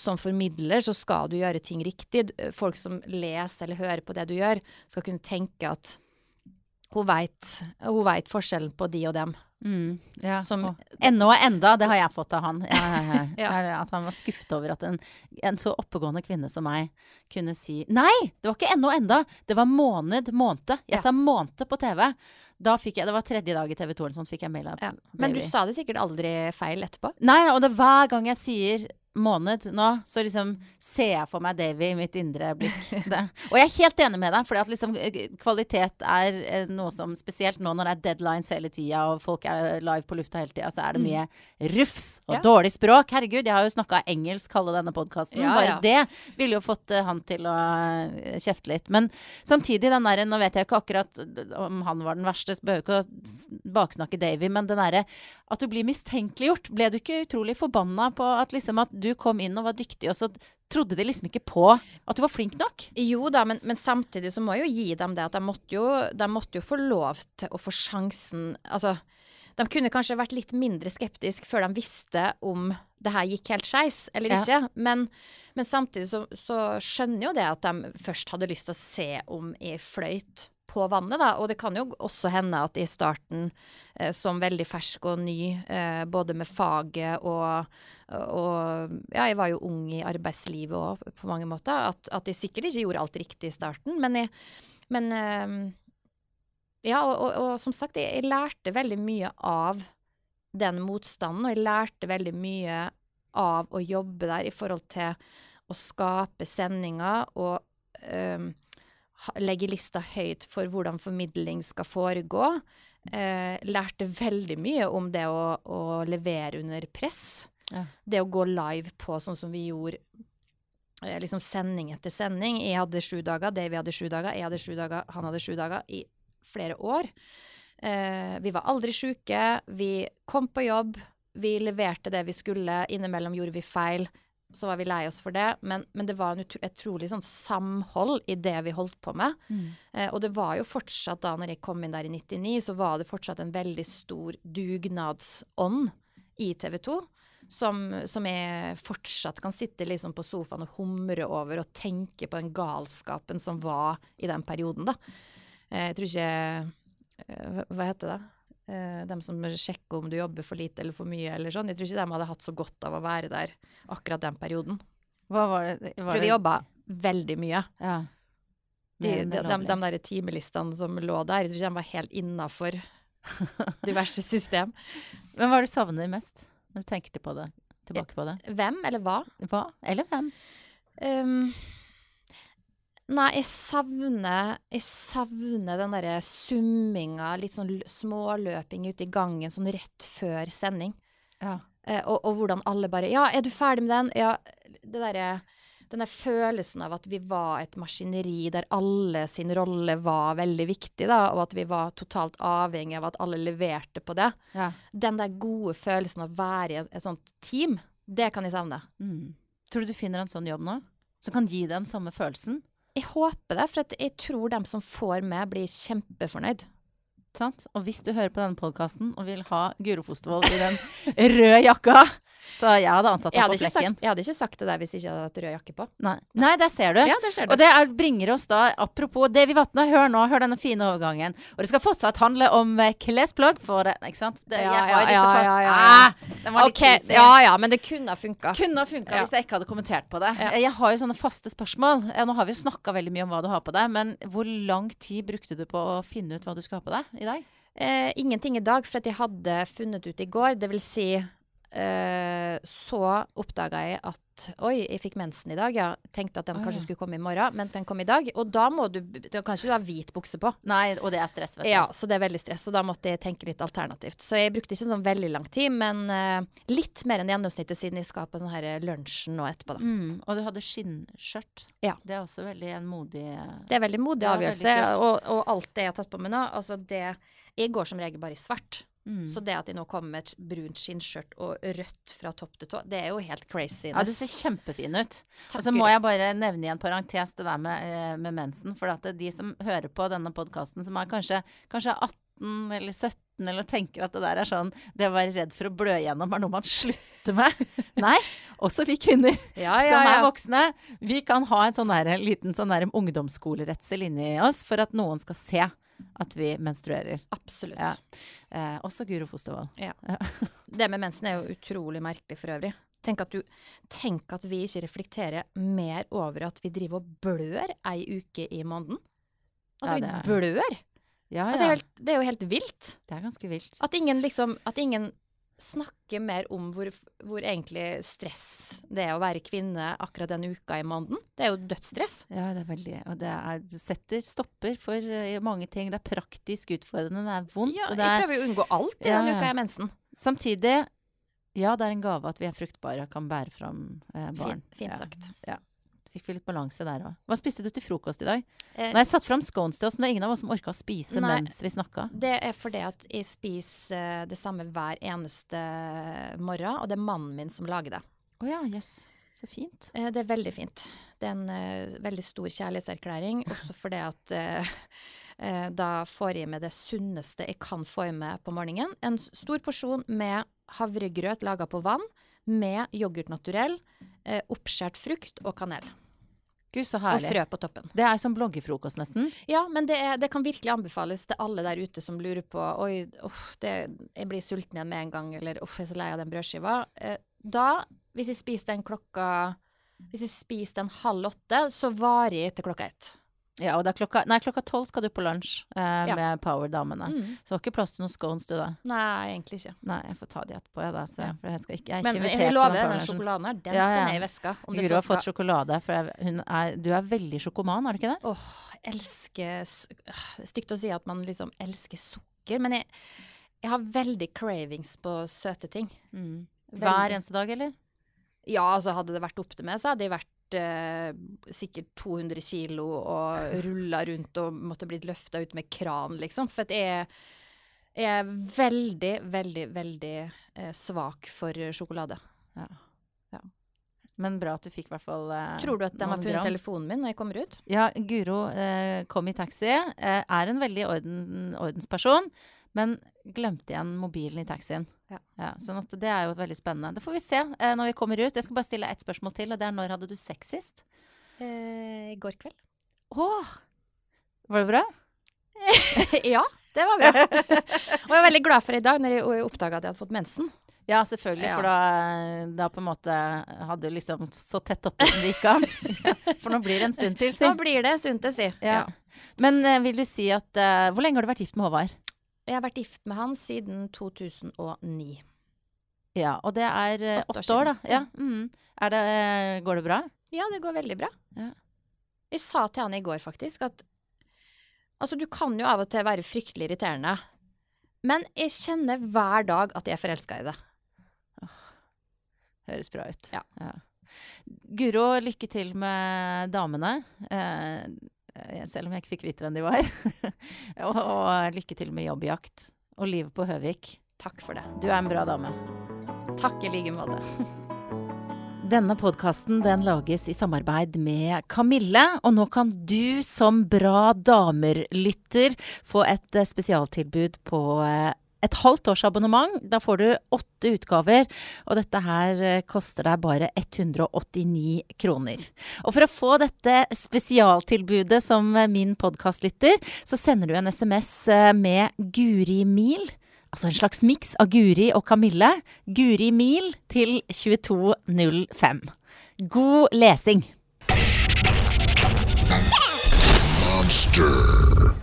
som formidler så skal du gjøre ting riktig. Folk som leser eller hører på det du gjør, skal kunne tenke at hun veit forskjellen på de og dem. Mm, ja. Som, ennå og enda, det har jeg fått av han. Ja, ja, at han var skuffet over at en, en, så oppegående kvinne som meg kunne si Nei, det var ikke ennå og enda, det var måned, måned. Jeg sa måned på TV. Da fikk jeg, Det var tredje dag i TV 2 eller sånt, fikk jeg mail av Men du sa det sikkert aldri feil etterpå? Nei, og det hver gang jeg sier måned nå, så liksom ser jeg for meg Davy i mitt indre blikk. Det. Og jeg er helt enig med deg, for liksom, eh, kvalitet er eh, noe som Spesielt nå når det er deadlines hele tida, og folk er live på lufta hele tida, så er det mm. mye rufs og ja. dårlig språk. Herregud, jeg har jo snakka engelsk halve denne podkasten. Ja, Bare ja. det ville jo fått han til å kjefte litt. Men samtidig, den derre Nå vet jeg ikke akkurat om han var den verste, så behøver ikke å baksnakke Davy, men den derre at du blir mistenkeliggjort. Ble du ikke utrolig forbanna på at liksom at du kom inn og var dyktig, og så trodde de liksom ikke på at du var flink nok? Jo da, men, men samtidig så må jeg jo gi dem det at de måtte jo, de måtte jo få lov til å få sjansen Altså, de kunne kanskje vært litt mindre skeptiske før de visste om det her gikk helt skeis eller ja. ikke. Men, men samtidig så, så, skjønner jo det at de først hadde lyst til å se om jeg fløyt på vannet, da. Og det kan jo også hende at i starten, eh, som veldig fersk og ny, eh, både med faget og, og, Ja, jeg var jo ung i arbeidslivet òg, på mange måter. At, at, jeg sikkert ikke gjorde alt riktig i starten. Men, jeg, men eh, Ja, og, og, og, som sagt, jeg, jeg lærte veldig mye av den motstanden, og jeg lærte veldig mye av å jobbe der i forhold til å skape sendinger og um, legge lista høyt for hvordan formidling skal foregå. Eh, lærte veldig mye om det å, å levere under press. Ja. Det å gå live på sånn som vi gjorde eh, liksom sending etter sending. Jeg hadde sju dager, Davy hadde sju dager, jeg hadde sju dager, han hadde sju dager i flere år. Eh, vi var aldri sjuke, vi kom på jobb, vi leverte det vi skulle. Innimellom gjorde vi feil så var vi lei oss for det, men, men det var et utrolig sånn samhold i det vi holdt på med. Mm. Eh, og det var jo fortsatt, da når jeg kom inn der i 99, så var det fortsatt en veldig stor dugnadsånd i TV 2. Som, som jeg fortsatt kan sitte liksom på sofaen og humre over og tenke på den galskapen som var i den perioden, da. Eh, jeg tror ikke eh, Hva heter det? Uh, dem som sjekker om du jobber for lite eller for mye eller sånn. Jeg tror ikke de hadde hatt så godt av å være der akkurat den perioden. Hva var det? Var tror de jobba veldig mye. Ja. De, de, de, de, der timelistene som lå der, jeg tror ikke de var helt innafor diverse system. Men hva er det du savner mest, når du tenker på det, tilbake på det? Hvem eller hva? Hva eller hvem? Um, Nei, jeg savner, jeg savner den derre summinga, litt sånn småløping ute i gangen sånn rett før sending. Ja. Eh, og, og, hvordan alle bare Ja, er du ferdig med den? Ja, det derre den der følelsen av at vi var et maskineri der alle sin rolle var veldig viktig, da, og at vi var totalt avhengig av at alle leverte på det. Ja. Den der gode følelsen av å være i et, et sånt team, det kan jeg savne. Mm. Tror du du finner en sånn jobb nå, som kan gi deg den samme følelsen? Jeg håper det, for jeg tror dem som får med, blir kjempefornøyd. Sant? Og hvis du hører på denne podkasten og vil ha Guro Fostervoll i den røde jakka så jeg hadde ansatt deg på flekken. Sagt, jeg hadde ikke sagt det der hvis jeg ikke hadde hatt rød jakke på. Nei, Nei der ser du. Ja, der ser du. Og det er, bringer oss da, apropos det vi vatna, hør nå, hør denne fine overgangen. Og det skal fortsatt handle om uh, klesplagg, for det, ikke sant? Det, ja, ja, ja, ja, ja, ah, den var litt okay, ja, ja, men det kunne ha funka. Kunne ha funka hvis jeg ikke hadde kommentert på det. Jeg har jo sånne faste spørsmål. Nå har vi jo snakka veldig mye om hva du har på deg, men hvor lang tid brukte du på å finne ut hva du skal ha på deg i dag? Eh, ingenting i dag, for at jeg hadde funnet ut i går. Det vil si Uh, så oppdaga jeg at oi, jeg fikk mensen i dag. Ja. Tenkte at den kanskje skulle komme i morgen, men den kom i dag. Og da må du Da kan ikke du ha hvit bukse på. Nei, og det er stress, vet du. Ja, så det er veldig stress. Og da måtte jeg tenke litt alternativt. Så jeg brukte ikke sånn veldig lang tid, men uh, litt mer enn gjennomsnittet siden jeg skal på den her lunsjen nå etterpå, da. Mm, og du hadde skinnskjørt. Ja. Det er også veldig en modig Det er veldig modig avgjørelse. Og, og, alt det jeg har tatt på meg nå, altså det Jeg går som regel bare i svart. Mm. Så det at de nå kommer med et brunt skinnskjørt og rødt fra topp til tå, det er jo helt crazy. Ja, du ser kjempefin ut. Takk, Og så må jeg bare nevne i en parentes det der med, eh, med mensen. For at er de som hører på denne podkasten, som er kanskje, kanskje 18 eller 17 eller tenker at det der er sånn Det å være redd for å blø igjennom er noe man slutter med. Nei, også vi kvinner Ja, ja, som er voksne. Vi kan ha en sånn der, liten sånn der ungdomsskoleretsel inni oss for at noen skal se at vi menstruerer. Absolutt. Ja. Eh, også Guro Fostervold. Det med mensen er jo utrolig merkelig for øvrig. Tenk at, du, tenk at vi ikke reflekterer mer over at vi driver og blør ei uke i måneden. Altså, Ja, vi blør! Ja, Altså, ja. Altså, det er jo helt vilt. Det er ganske vilt. At ingen liksom At ingen snakker mer om hvor, hvor egentlig stress det er å være kvinne akkurat den uka i måneden. Det er jo dødsstress. Ja, det er veldig Og det, er, det setter stopper for eh, mange ting. Det er praktisk utfordrende, det er vondt. Ja, og jeg det er, prøver jo å unngå alt i Ja, den uka jeg har mensen. samtidig Ja, det er en gave at vi er fruktbare og kan bære fram eh, barn. Fint, fint ja. sagt. Ja. Fikk vi litt balanse der òg. Hva spiste du til frokost i dag? Eh, har jeg satt fram scones til oss, men det er ingen av oss som orka å spise Nei. mens vi snakka. Det er fordi at jeg spiser eh, det samme hver eneste morgen, og det er mannen min som lager det. Å ja, jøss. Så fint. Eh, Det er veldig fint. Det er en uh, veldig stor kjærlighetserklæring, også fordi at uh, eh, da får jeg med det sunneste jeg kan få i meg på morgenen. En stor porsjon med havregrøt laga på vann, med yoghurt naturell, oppskåret frukt og kanel. Gud, så Og frø på toppen. Det er som bloggefrokost, nesten. Ja, men det, er, det kan virkelig anbefales til alle der ute som lurer på Oi, uff, det, jeg blir sulten igjen med en gang, eller uff, jeg er så lei av den brødskiva. Eh, da, hvis jeg spiser den klokka Hvis jeg spiser den halv åtte, så varer jeg til klokka ett. Ja, og klokka Nei, klokka tolv skal du på lunsj eh, Ja. med Power-damene. Mm. Så har var ikke plass til noen scones, du, da. Nei, egentlig ikke. Nei, jeg får ta de etterpå, jeg, da. For jeg, skal ikke, jeg er Men ikke jeg invitert lover på den den sjokoladen her, den Ja, skal ned i veska. Guro har fått sjokolade, for jeg, er, du er veldig sjokoman, er du ikke det? Åh, elsker øh, stygt å si at man liksom elsker sukker, men jeg, jeg har veldig cravings på søte ting. Mm. Hver eneste dag, eller? Ja, altså hadde det vært opp til meg, så hadde jeg vært sikkert 200 kilo og rulla rundt og måtte blitt løfta ut med kran, liksom. For jeg er veldig, veldig, veldig eh, svak for sjokolade. Ja. ja. Men bra at du fikk i hvert fall eh, Tror du at de har funnet gram. telefonen min når jeg kommer ut? Ja, Guro eh, kom i taxi. Eh, er en veldig orden, ordensperson, men glemte igjen mobilen i taxien. Ja. sånn at det er jo veldig spennende. Det får vi se eh, når vi kommer ut. Jeg skal bare stille ett spørsmål til, og det er når hadde du sex sist? Eh, I går kveld. Åh! Var det bra? ja, det var bra. og jeg var veldig glad for i dag, når jeg oppdaga at jeg hadde fått mensen. Ja, selvfølgelig, Ja. for da, da på en måte hadde du liksom så tett oppe som det gikk an. for nå blir det en stund til, si. Nå blir det en stund til, si. Ja. Men eh, vil du si at eh, Hvor lenge har du vært gift med Håvard? Jeg har vært gift med han siden 2009. Ja, og det er eh, Åtte år år, da. Ja. Mm. Er det, eh, går det bra? Ja, det går veldig bra. Ja. Jeg sa til han i går faktisk at altså, du kan jo av og til være fryktelig irriterende, men jeg kjenner hver dag at jeg er forelska i det. Høres bra ut. Ja. Guro, lykke til med damene. Eh, selv om jeg ikke fikk vite hvem de var. og, og lykke til med jobbjakt og livet på Høvik. Takk for det. Du er en bra dame. Takk i like måte. Denne podkasten den lages i samarbeid med Kamille, og nå kan du som Bra damer-lytter få et eh, spesialtilbud på eh, et halvt års abonnement. Da får du åtte utgaver, og dette her eh, koster deg bare 189 kroner. Og for å få dette spesialtilbudet som min min podkastlytter, så sender du en SMS eh, med Guri Mil. Altså en slags miks av Guri og Kamille. Guri Mil til 2205. God lesing! Monster.